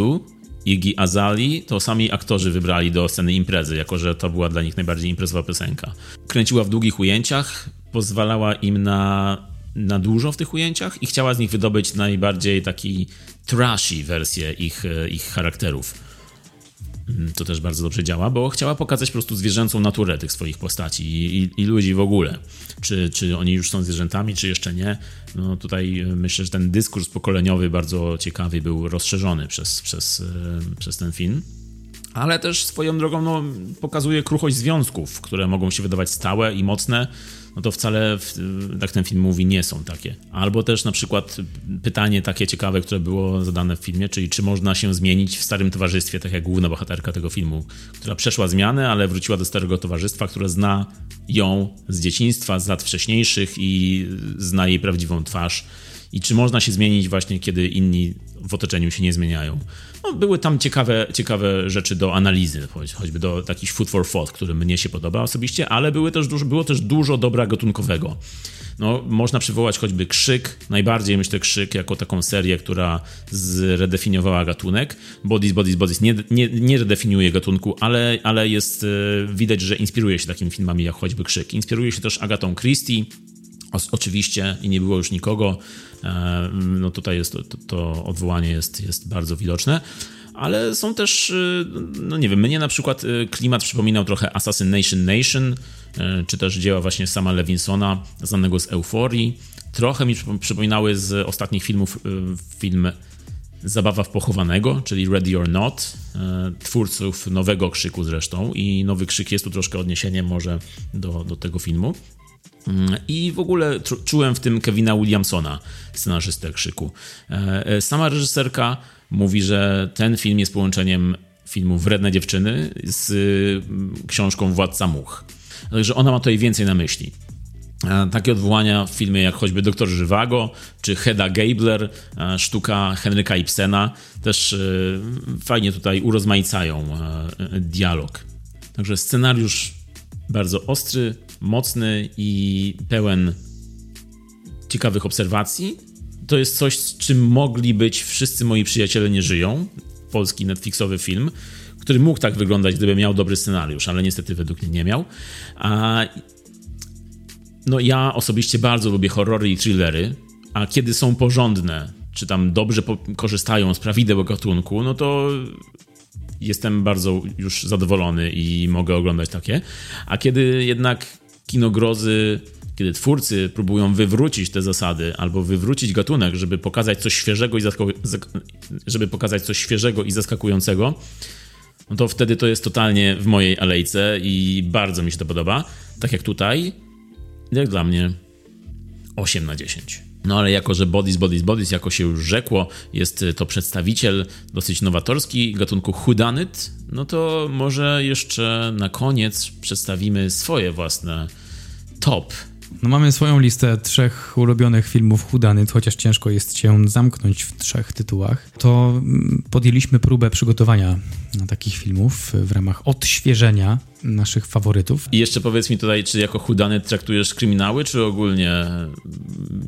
Iggy Azali, to sami aktorzy wybrali do sceny imprezy, jako że to była dla nich najbardziej imprezowa piosenka. Kręciła w długich ujęciach, pozwalała im na, na dużo w tych ujęciach i chciała z nich wydobyć najbardziej taki trashy wersję ich, e, ich charakterów. Mm, to też bardzo dobrze działa, bo chciała pokazać po prostu zwierzęcą naturę tych swoich postaci i, i, i, ludzi w ogóle. Czy, czy oni już są zwierzętami, czy jeszcze nie. No tutaj e, myślę, że ten dyskurs pokoleniowy bardzo ciekawy był rozszerzony przez, przez, e, przez ten film. Ale też swoją drogą no, pokazuje kruchość związków, które mogą się wydawać stałe i mocne, no to wcale, jak ten film mówi, nie są takie. Albo też na przykład pytanie takie ciekawe, które było zadane w filmie, czyli czy można się zmienić w starym towarzystwie, tak jak główna bohaterka tego filmu, która przeszła zmianę, ale wróciła do starego towarzystwa, które zna ją z dzieciństwa, z lat wcześniejszych i zna jej prawdziwą twarz. I czy można się zmienić właśnie, kiedy inni w otoczeniu się nie zmieniają. No, były tam ciekawe, ciekawe rzeczy do analizy, choćby do takich food for thought, który mnie się podoba osobiście, ale były też dużo, było też dużo dobra gatunkowego. No, można przywołać choćby Krzyk, najbardziej myślę Krzyk jako taką serię, która zredefiniowała gatunek. Bodies, Bodies, Bodies nie, nie, nie redefiniuje gatunku, ale, ale jest, e, widać, że inspiruje się takimi filmami jak choćby Krzyk. Inspiruje się też Agatą Christie, oczywiście i nie było już nikogo, e, no tutaj jest to, to, to odwołanie jest, jest bardzo widoczne ale są też, e, no nie wiem, mnie na przykład e, klimat przypominał trochę Assassination Nation, czy też dzieła właśnie sama Lewinsona, znanego z Euforii. Trochę mi przypominały z ostatnich filmów film Zabawa w pochowanego, czyli Ready or Not, twórców nowego krzyku zresztą i nowy krzyk jest tu troszkę odniesieniem może do, do tego filmu. Mm, I w ogóle czułem w tym Kevina Williamsona, scenarzystę Krzyku. E, e, sama reżyserka mówi, że ten film jest połączeniem filmu Wredne dziewczyny z mm, książką Władca Much. Także ona ma tutaj więcej na myśli. E, takie odwołania w filmie jak choćby Doktor Żywago czy Hedda Gabler, sztuka Henryka Ibsena też fajnie tutaj urozmaicają dialog. Także scenariusz bardzo ostry, mocny i pełen ciekawych obserwacji. To jest coś, z czym mogli być wszyscy moi przyjaciele nie żyją. Polski Netflixowy film, który mógł tak wyglądać, gdyby miał dobry scenariusz, ale niestety według mnie nie miał. A no ja osobiście bardzo lubię horrory i thrillery, a kiedy są porządne, czy tam dobrze korzystają z prawideł gatunku, no to jestem bardzo już zadowolony i mogę oglądać takie. A kiedy jednak kino grozy, kiedy twórcy próbują wywrócić te zasady albo wywrócić gatunek, żeby pokazać coś świeżego i żeby pokazać coś świeżego i zaskakującego, no to wtedy to jest totalnie w mojej alejce i bardzo mi się to podoba. Tak jak tutaj, jak dla mnie 8 na 10. No ale jako, że Bodies, Bodies, Bodies, jako się już rzekło, jest to przedstawiciel dosyć nowatorski gatunku Whodunit, no to może jeszcze na koniec przedstawimy swoje własne top. No mamy swoją listę trzech ulubionych filmów Hudanyt, chociaż ciężko jest się zamknąć w trzech tytułach. To mm, podjęliśmy próbę przygotowania takich filmów w ramach odświeżenia naszych faworytów. I jeszcze powiedz mi tutaj, czy jako Hudany traktujesz kryminały, czy ogólnie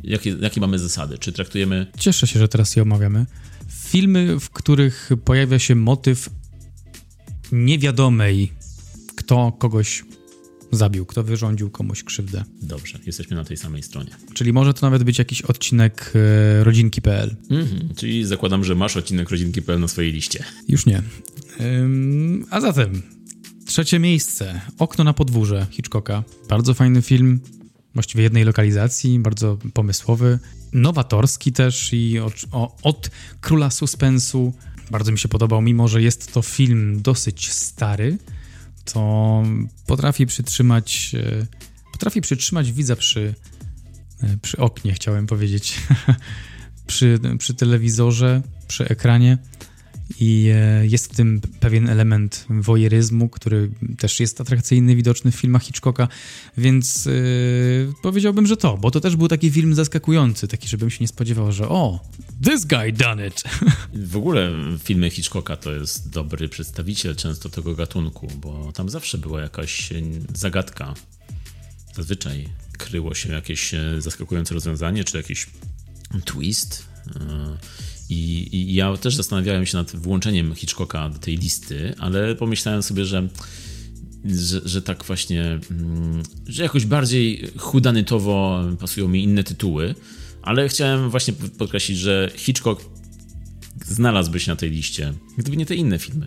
jakie, jakie mamy zasady? Czy traktujemy... Cieszę się, że teraz je omawiamy. Filmy, w których pojawia się motyw niewiadomej, kto kogoś zabił, kto wyrządził komuś krzywdę. Dobrze, jesteśmy na tej samej stronie. Czyli może to nawet być jakiś odcinek e, rodzinki.pl. Mhm, czyli zakładam, że masz odcinek rodzinki.pl na swojej liście. Już nie. Ym, a zatem Trzecie miejsce. Okno na podwórze Hitchcocka. Bardzo fajny film, właściwie jednej lokalizacji, bardzo pomysłowy, nowatorski też i od, o, od króla suspensu. Bardzo mi się podobał, mimo że jest to film dosyć stary, to potrafi przytrzymać, e, potrafi przytrzymać widza przy, e, przy oknie, chciałem powiedzieć, przy, przy telewizorze, przy ekranie i e, jest w tym pewien element wojeryzmu, który też jest atrakcyjny, widoczny w filmach Hitchcocka, więc yy, powiedziałbym, że to, bo to też był taki film zaskakujący, taki, żebym się nie spodziewał, że o, this guy done it. W ogóle filmy Hitchcocka to jest dobry przedstawiciel często tego gatunku, bo tam zawsze była jakaś zagadka. Zazwyczaj kryło się jakieś zaskakujące rozwiązanie, czy jakiś twist. Yy i, I, ja też zastanawiałem się nad włączeniem Hitchcocka do tej listy, ale pomyślałem sobie, że, że, że tak właśnie, mm, że jakoś bardziej chudanytowo pasują mi inne tytuły, ale chciałem właśnie podkreślić, że Hitchcock znalazłby się na tej liście, gdyby nie te inne filmy.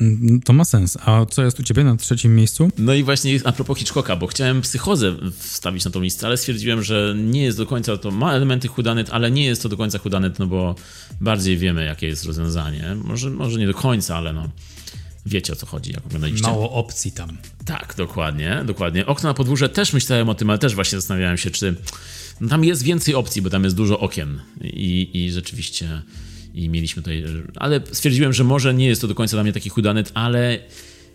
Mm, to ma sens. A co jest u ciebie na trzecim miejscu? No i właśnie a propos Hitchcocka, bo chciałem psychozę wstawić na tą listę, ale stwierdziłem, że nie jest do końca to, ma elementy chudanyt, ale nie jest to do końca chudanyt, no bo bardziej wiemy, jakie jest rozwiązanie. Może, może nie do końca, ale no wiecie o co chodzi, jak oglądaliście. Mało opcji tam. Tak, dokładnie, dokładnie. Okno na podwórze też myślałem o tym, ale też właśnie zastanawiałem się, czy no tam jest więcej opcji, bo tam jest dużo okien i, i rzeczywiście i mieliśmy tutaj, ale stwierdziłem, że może nie jest to do końca dla mnie taki chudanyt, ale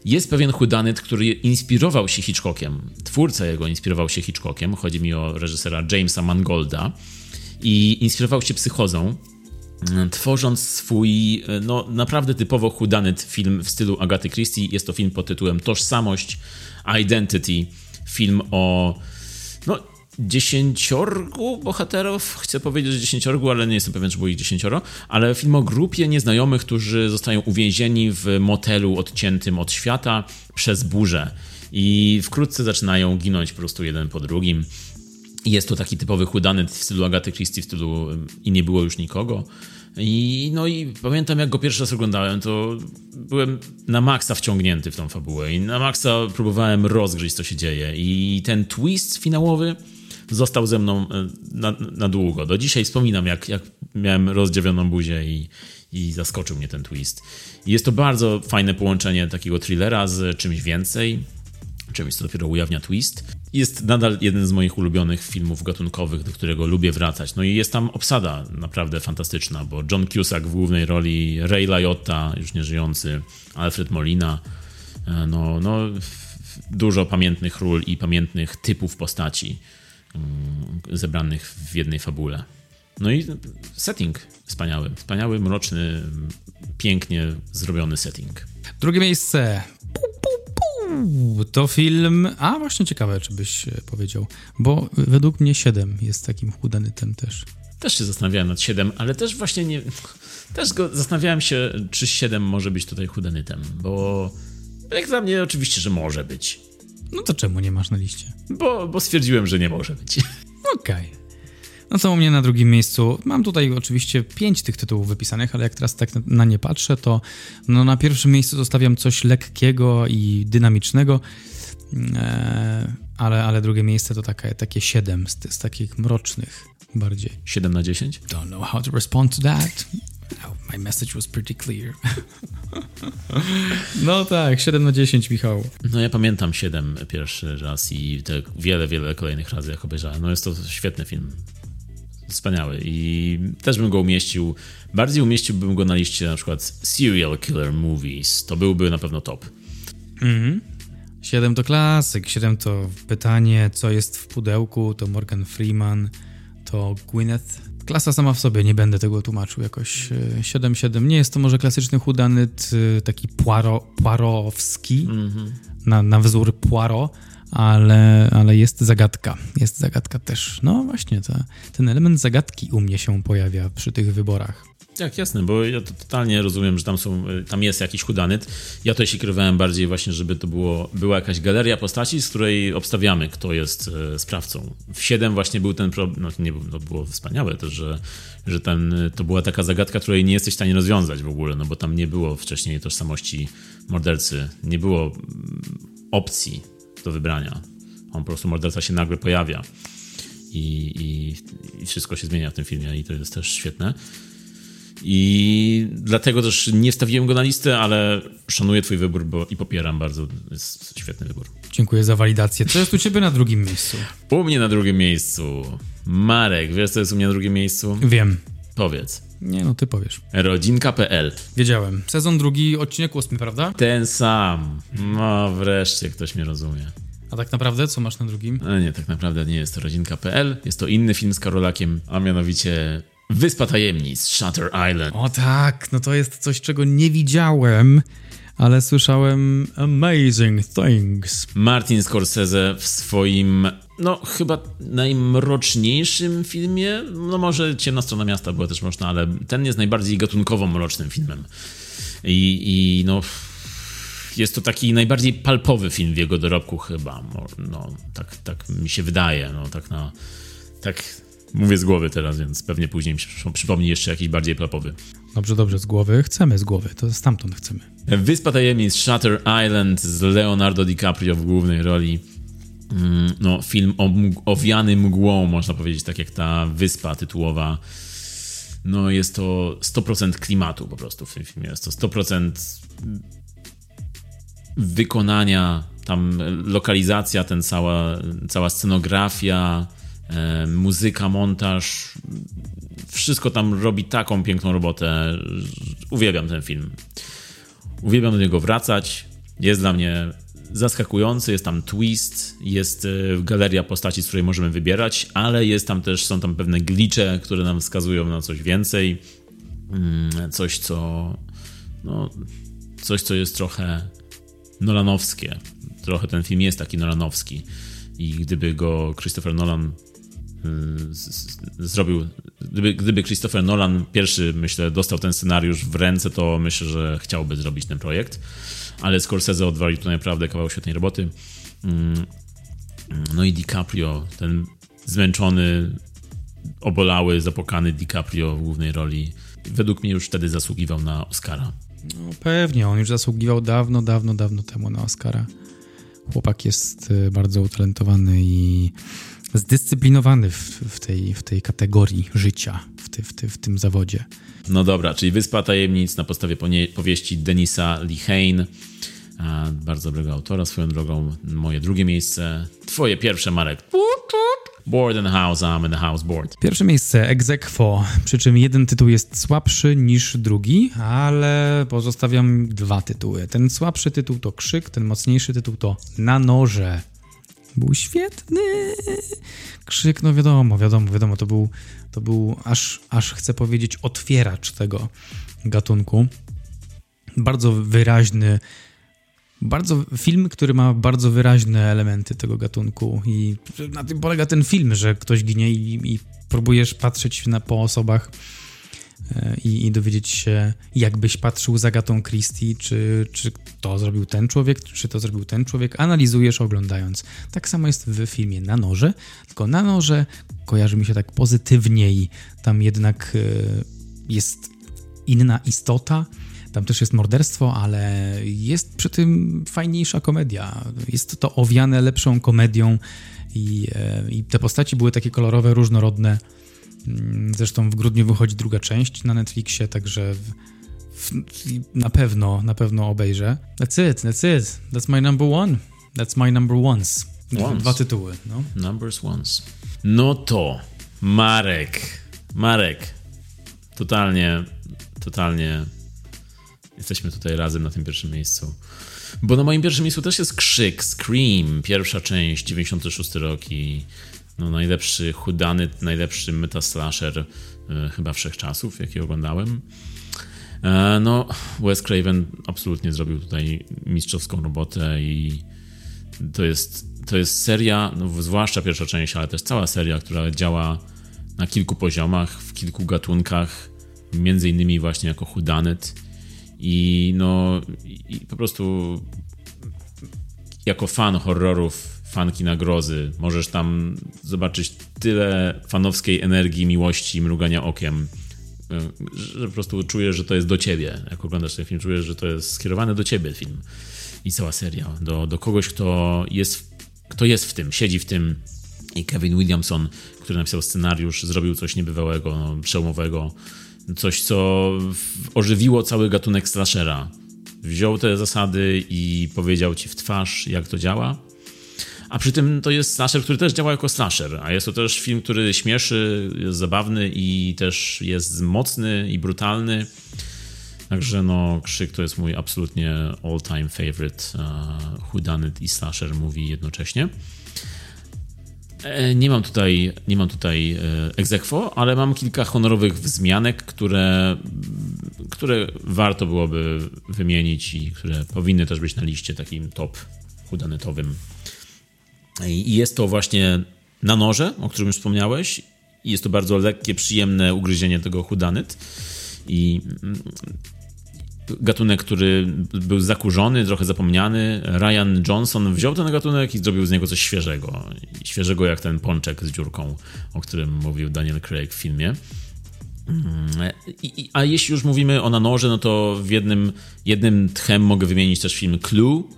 jest pewien chudanyt, który inspirował się Hitchcockiem. Twórca jego inspirował się Hitchcockiem. Chodzi mi o reżysera Jamesa Mangolda i inspirował się psychozą, tworząc swój no, naprawdę typowo chudanyt film w stylu Agaty Christie. Jest to film pod tytułem Tożsamość, Identity. Film o no, dziesięciorgu bohaterów. Chcę powiedzieć, że dziesięciorgu, ale nie jestem pewien, czy było ich dziesięcioro. Ale film o grupie nieznajomych, którzy zostają uwięzieni w motelu odciętym od świata przez burzę. I wkrótce zaczynają ginąć po prostu jeden po drugim. Jest to taki typowy chudany w stylu Agaty Christie, w stylu i nie było już nikogo. I, no i pamiętam, jak go pierwszy raz oglądałem, to byłem na maksa wciągnięty w tą fabułę i na maksa próbowałem rozgryźć, co się dzieje. I ten twist finałowy został ze mną e, na, na długo. Do dzisiaj wspominam, jak, jak miałem rozdziawioną buzię i, i zaskoczył mnie ten twist. Jest to bardzo fajne połączenie takiego thrillera z czymś więcej, czymś, co dopiero ujawnia twist. Jest nadal jeden z moich ulubionych filmów gatunkowych, do którego lubię wracać. No i jest tam obsada naprawdę fantastyczna, bo John Cusack w głównej roli, Ray Liotta, już nieżyjący, Alfred Molina, e, no, no dużo pamiętnych ról i pamiętnych typów postaci. Mm, zebranych w jednej fabule. No i setting wspaniały. Wspaniały, mroczny, pięknie zrobiony setting. Drugie miejsce. To film. A właśnie ciekawe, czy byś e, powiedział. Bo według mnie 7 jest takim chudanytem też. Też się zastanawiałem nad 7, ale też właśnie nie. Też go zastanawiałem się, czy 7 może być tutaj chudanytem, bo jak dla mnie oczywiście, że może być. No to czemu nie masz na liście? Bo, bo stwierdziłem, że nie może być. Okej. Okay. No co u mnie na drugim miejscu? Mam tutaj oczywiście pięć tych tytułów wypisanych, ale jak teraz tak na nie patrzę, to no na pierwszym miejscu zostawiam coś lekkiego i dynamicznego, eee, ale, ale drugie miejsce to takie, takie siedem z, z takich mrocznych bardziej. 7 na 10? Don't know how to respond to that. Oh, my message was pretty clear. no tak, 7 na 10, Michał. No ja pamiętam 7 pierwszy raz i te wiele, wiele kolejnych razy jak obejrzałem. No jest to świetny film. Wspaniały i też bym go umieścił, bardziej umieściłbym go na liście na przykład Serial Killer Movies. To byłby na pewno top. Mhm. 7 to klasyk, 7 to pytanie, co jest w pudełku, to Morgan Freeman, to Gwyneth Klasa sama w sobie, nie będę tego tłumaczył jakoś. 7-7. E, nie jest to może klasyczny hudanyt, e, taki poiro, poirowski, mm -hmm. na, na wzór Poirot, ale, ale jest zagadka. Jest zagadka też. No właśnie, ten element zagadki u mnie się pojawia przy tych wyborach. Tak, jasne, bo ja to totalnie rozumiem, że tam są, tam jest jakiś hudanyt. Ja to się kierowałem bardziej właśnie, żeby to było, była jakaś galeria postaci, z której obstawiamy, kto jest e, sprawcą. W 7 właśnie był ten problem, no nie no było wspaniałe też, że, że ten, to była taka zagadka, której nie jesteś w stanie rozwiązać w ogóle, no bo tam nie było wcześniej tożsamości mordercy, nie było mm, opcji do wybrania. On po prostu morderca się nagle pojawia. I, i, i wszystko się zmienia w tym filmie i to jest też świetne. I dlatego też nie wstawiłem go na listę, ale szanuję Twój wybór bo i popieram bardzo. Jest świetny wybór. Dziękuję za walidację. Co jest u Ciebie na drugim miejscu? U mnie na drugim miejscu. Marek, wiesz co jest u mnie na drugim miejscu? Wiem. Powiedz. Nie, no ty powiesz. Rodzinka.pl Wiedziałem. Sezon drugi, odcinek ósmy, prawda? Ten sam. No wreszcie ktoś mnie rozumie. A tak naprawdę co masz na drugim? No nie, tak naprawdę nie jest to rodzinka.pl. Jest to inny film z Karolakiem, a mianowicie Wyspa Tajemnic, Shutter Island. O tak, no to jest coś, czego nie widziałem, ale słyszałem amazing things. Martin Scorsese w swoim, no chyba najmroczniejszym filmie, no może Ciemna Strona Miasta była też mroczna, ale ten jest najbardziej gatunkowo mrocznym filmem. I, i no jest to taki najbardziej palpowy film w jego dorobku chyba. No, tak, tak mi się wydaje. No, tak na... Tak mówię z głowy teraz, więc pewnie później mi się przypomni jeszcze jakiś bardziej palpowy. Dobrze, dobrze, z głowy. Chcemy z głowy, to stamtąd chcemy. Wyspa Tajemnic Shutter Island z Leonardo DiCaprio w głównej roli. Mm, no, film owiany mgłą, można powiedzieć, tak jak ta wyspa tytułowa. No, jest to 100% klimatu po prostu w tym filmie. Jest to 100% wykonania, tam lokalizacja, ten cała, cała scenografia, muzyka, montaż, wszystko tam robi taką piękną robotę. Uwielbiam ten film. Uwielbiam do niego wracać. Jest dla mnie zaskakujący, jest tam twist, jest e, galeria postaci, z której możemy wybierać, ale jest tam też, są tam pewne glicze, które nam wskazują na coś więcej. Mm, coś, co no, coś, co jest trochę nolanowskie. Trochę ten film jest taki nolanowski i gdyby go Christopher Nolan y, zrobił, gdyby, gdyby Christopher Nolan pierwszy, myślę, dostał ten scenariusz w ręce, to myślę, że chciałby zrobić ten projekt, ale Scorsese odwalił tu naprawdę kawał świetnej roboty. Mm, no i DiCaprio, ten zmęczony, obolały, zapokany DiCaprio w głównej roli, według mnie już wtedy zasługiwał na Oscara. No pewnie, on już zasługiwał dawno, dawno, dawno temu na Oscara. Chłopak jest y, bardzo utalentowany i zdyscyplinowany w, w, tej, w tej kategorii życia, w, ty, w, ty, w tym zawodzie. No dobra, czyli Wyspa Tajemnic na podstawie powieści Denisa Lehane, bardzo dobrego autora, swoją drogą moje drugie miejsce, twoje pierwsze, Marek. Board the house, I'm in the house board. Pierwsze miejsce Exequo, przy czym jeden tytuł jest słabszy niż drugi, ale pozostawiam dwa tytuły. Ten słabszy tytuł to Krzyk, ten mocniejszy tytuł to Na noże. Był świetny. Krzyk, no wiadomo, wiadomo, wiadomo, to był, to był aż, aż chcę powiedzieć otwieracz tego gatunku. Bardzo wyraźny, bardzo film, który ma bardzo wyraźne elementy tego gatunku i na tym polega ten film, że ktoś ginie i, i próbujesz patrzeć na, po osobach i, i, dowiedzieć się, jakbyś patrzył za gatą Christie, czy, czy to zrobił ten człowiek, czy to zrobił ten człowiek, analizujesz oglądając. Tak samo jest w filmie Na Noże, tylko Na Noże kojarzy mi się tak pozytywniej, tam jednak e, jest inna istota, tam też jest morderstwo, ale jest przy tym fajniejsza komedia. Jest to owiane lepszą komedią i, e, i te postaci były takie kolorowe, różnorodne. Mm, zresztą w grudniu wychodzi druga część na Netflixie, także w, w, na pewno, na pewno obejrzę. That's it, that's it. That's my number one. That's my number ones. Dwa, dwa tytuły. No. Numbers ones. No to Marek. Marek. Totalnie, totalnie jesteśmy tutaj razem na tym pierwszym miejscu. Bo na moim pierwszym miejscu też jest Krzyk, Scream, pierwsza część, 96 rok i no, najlepszy hudany, najlepszy metaslasher y, chyba wszechczasów, jaki oglądałem. E, no, Wes Craven absolutnie zrobił tutaj mistrzowską robotę i to jest, to jest seria, no, zwłaszcza pierwsza część, ale też cała seria, która działa na kilku poziomach, w kilku gatunkach między innymi właśnie jako Hudanet i no i po prostu jako fan horrorów, fan kina grozy, możesz tam zobaczyć tyle fanowskiej energii, miłości, mrugania okiem, że po prostu czujesz, że to jest do ciebie. Jak oglądasz ten film, czujesz, że to jest skierowany do ciebie film i cała seria. Do, do kogoś, kto jest, kto jest w tym, siedzi w tym. I Kevin Williamson, który napisał scenariusz, zrobił coś niebywałego, no, przełomowego. Coś, co ożywiło cały gatunek slashera. Wziął te zasady i powiedział ci w twarz, jak to działa. A przy tym to jest slasher, który też działa jako slasher, a jest to też film, który śmieszy, jest zabawny i też jest mocny i brutalny. Także no, Krzyk to jest mój absolutnie all-time favorite uh, whodunit i slasher movie jednocześnie. E, nie mam tutaj, nie mam tutaj e, egzekwo, ale mam kilka honorowych wzmianek, które, które warto byłoby wymienić i które powinny też być na liście takim top hudanetowym. I jest to właśnie na noże, o którym już wspomniałeś. I jest to bardzo lekkie, przyjemne ugryzienie tego hudanyt. I mm, gatunek, który był zakurzony, trochę zapomniany. Ryan Johnson wziął ten gatunek i zrobił z niego coś świeżego. Świeżego jak ten pączek z dziurką, o którym mówił Daniel Craig w filmie. Mm, I, a jeśli już mówimy o nanorze, no to w jednym, jednym tchem mogę wymienić też film Clue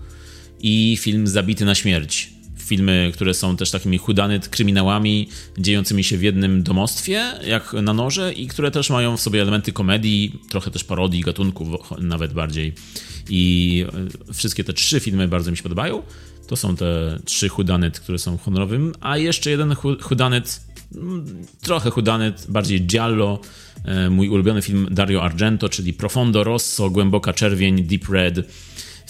i film Zabity na śmierć filmy, które są też takimi hudanyt kryminałami dziejącymi się w jednym domostwie, jak na noże, i które też mają w sobie elementy komedii, trochę też parodii gatunków, nawet bardziej. I e, wszystkie te trzy filmy bardzo mi się podobają. To są te trzy hudanyt, które są honorowym, a jeszcze jeden hudanyt, mm, trochę hudanyt, bardziej giallo, e, mój ulubiony film Dario Argento, czyli Profondo Rosso, Głęboka Czerwień, Deep Red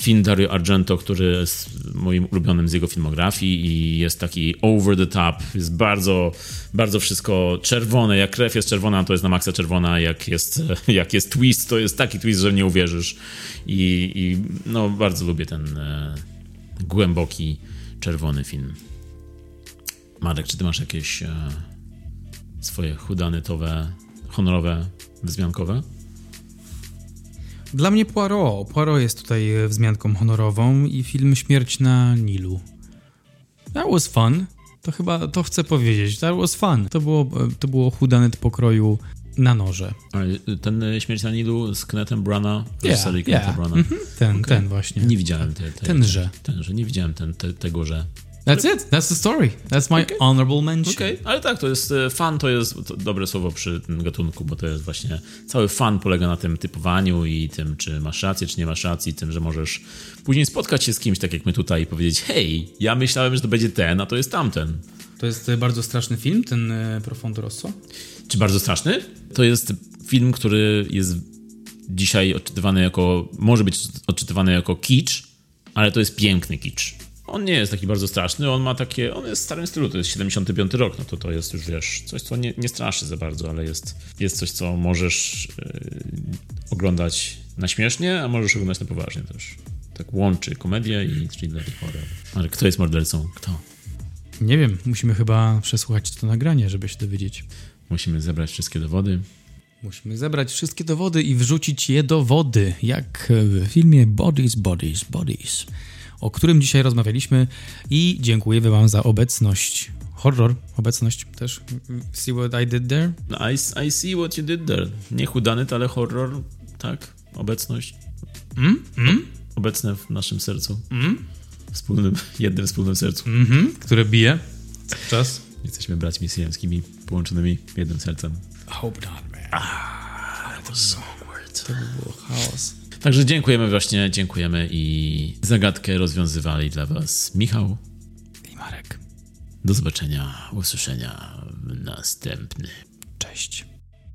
film Dario Argento, który jest moim ulubionym z jego filmografii i jest taki over the top, jest bardzo, bardzo wszystko czerwone, jak krew jest czerwona, to jest na maksa czerwona, jak jest, jak jest twist, to jest taki twist, że nie uwierzysz i, i no bardzo lubię ten e, głęboki, czerwony film. Marek, czy ty masz jakieś e, swoje hudanytowe, honorowe, wzmiankowe? Dla mnie Poirot. Poirot jest tutaj wzmianką honorową i film Śmierć na Nilu. That was fun. To chyba, to chcę powiedzieć. That was fun. To było, to było hudanet pokroju na noże. ten Śmierć na Nilu z Kennethem Brana, yeah, yeah. Brana. Mm -hmm. Ten, okay. ten właśnie. Nie widziałem te, te, tenże. Tenże, nie widziałem ten, te, tego, że That's it. That's the story. That's my okay. honorable mention. Okej, okay. ale tak, to jest e, fan, to jest to dobre słowo przy tym gatunku, bo to jest właśnie cały fan polega na tym typowaniu i tym, czy masz rację, czy nie masz racji, tym, że możesz później spotkać się z kimś, tak jak my tutaj, i powiedzieć: Hej, ja myślałem, że to będzie ten, a to jest tamten. To jest e, bardzo straszny film, ten e, Profondo Rosso. Czy bardzo straszny? To jest film, który jest dzisiaj odczytywany jako, może być odczytywany jako kicz, ale to jest piękny kicz on nie jest taki bardzo straszny, on ma takie, on jest w starym stylu, to jest 75 rok, no to to jest już, wiesz, coś, co nie, nie straszy za bardzo, ale jest, jest coś, co możesz yy, oglądać na śmiesznie, a możesz oglądać na poważnie też. Tak łączy komedię i thriller i horror. Ale kto jest mordercą? Kto? Nie wiem, musimy chyba przesłuchać to nagranie, żeby się dowiedzieć. Musimy zebrać wszystkie dowody. Musimy zebrać wszystkie dowody i wrzucić je do wody, jak w filmie Bodies, Bodies, Bodies o którym dzisiaj rozmawialiśmy i dziękuję Wam za obecność. Horror, obecność też. See what I did there? I, I see what you did there. Nie chudany, ale horror, tak, obecność. Mm? Mm? Obecne w naszym sercu. Mm? Wspólnym, jednym wspólnym sercu. Mm -hmm, które bije czas. Jesteśmy braćmi syjemskimi, połączonymi jednym sercem. Hope not, man. Ah, that was so awkward. To by było chaos. Także dziękujemy właśnie, dziękujemy i zagadkę rozwiązywali dla Was Michał i Marek. Do zobaczenia, usłyszenia w następny. Cześć.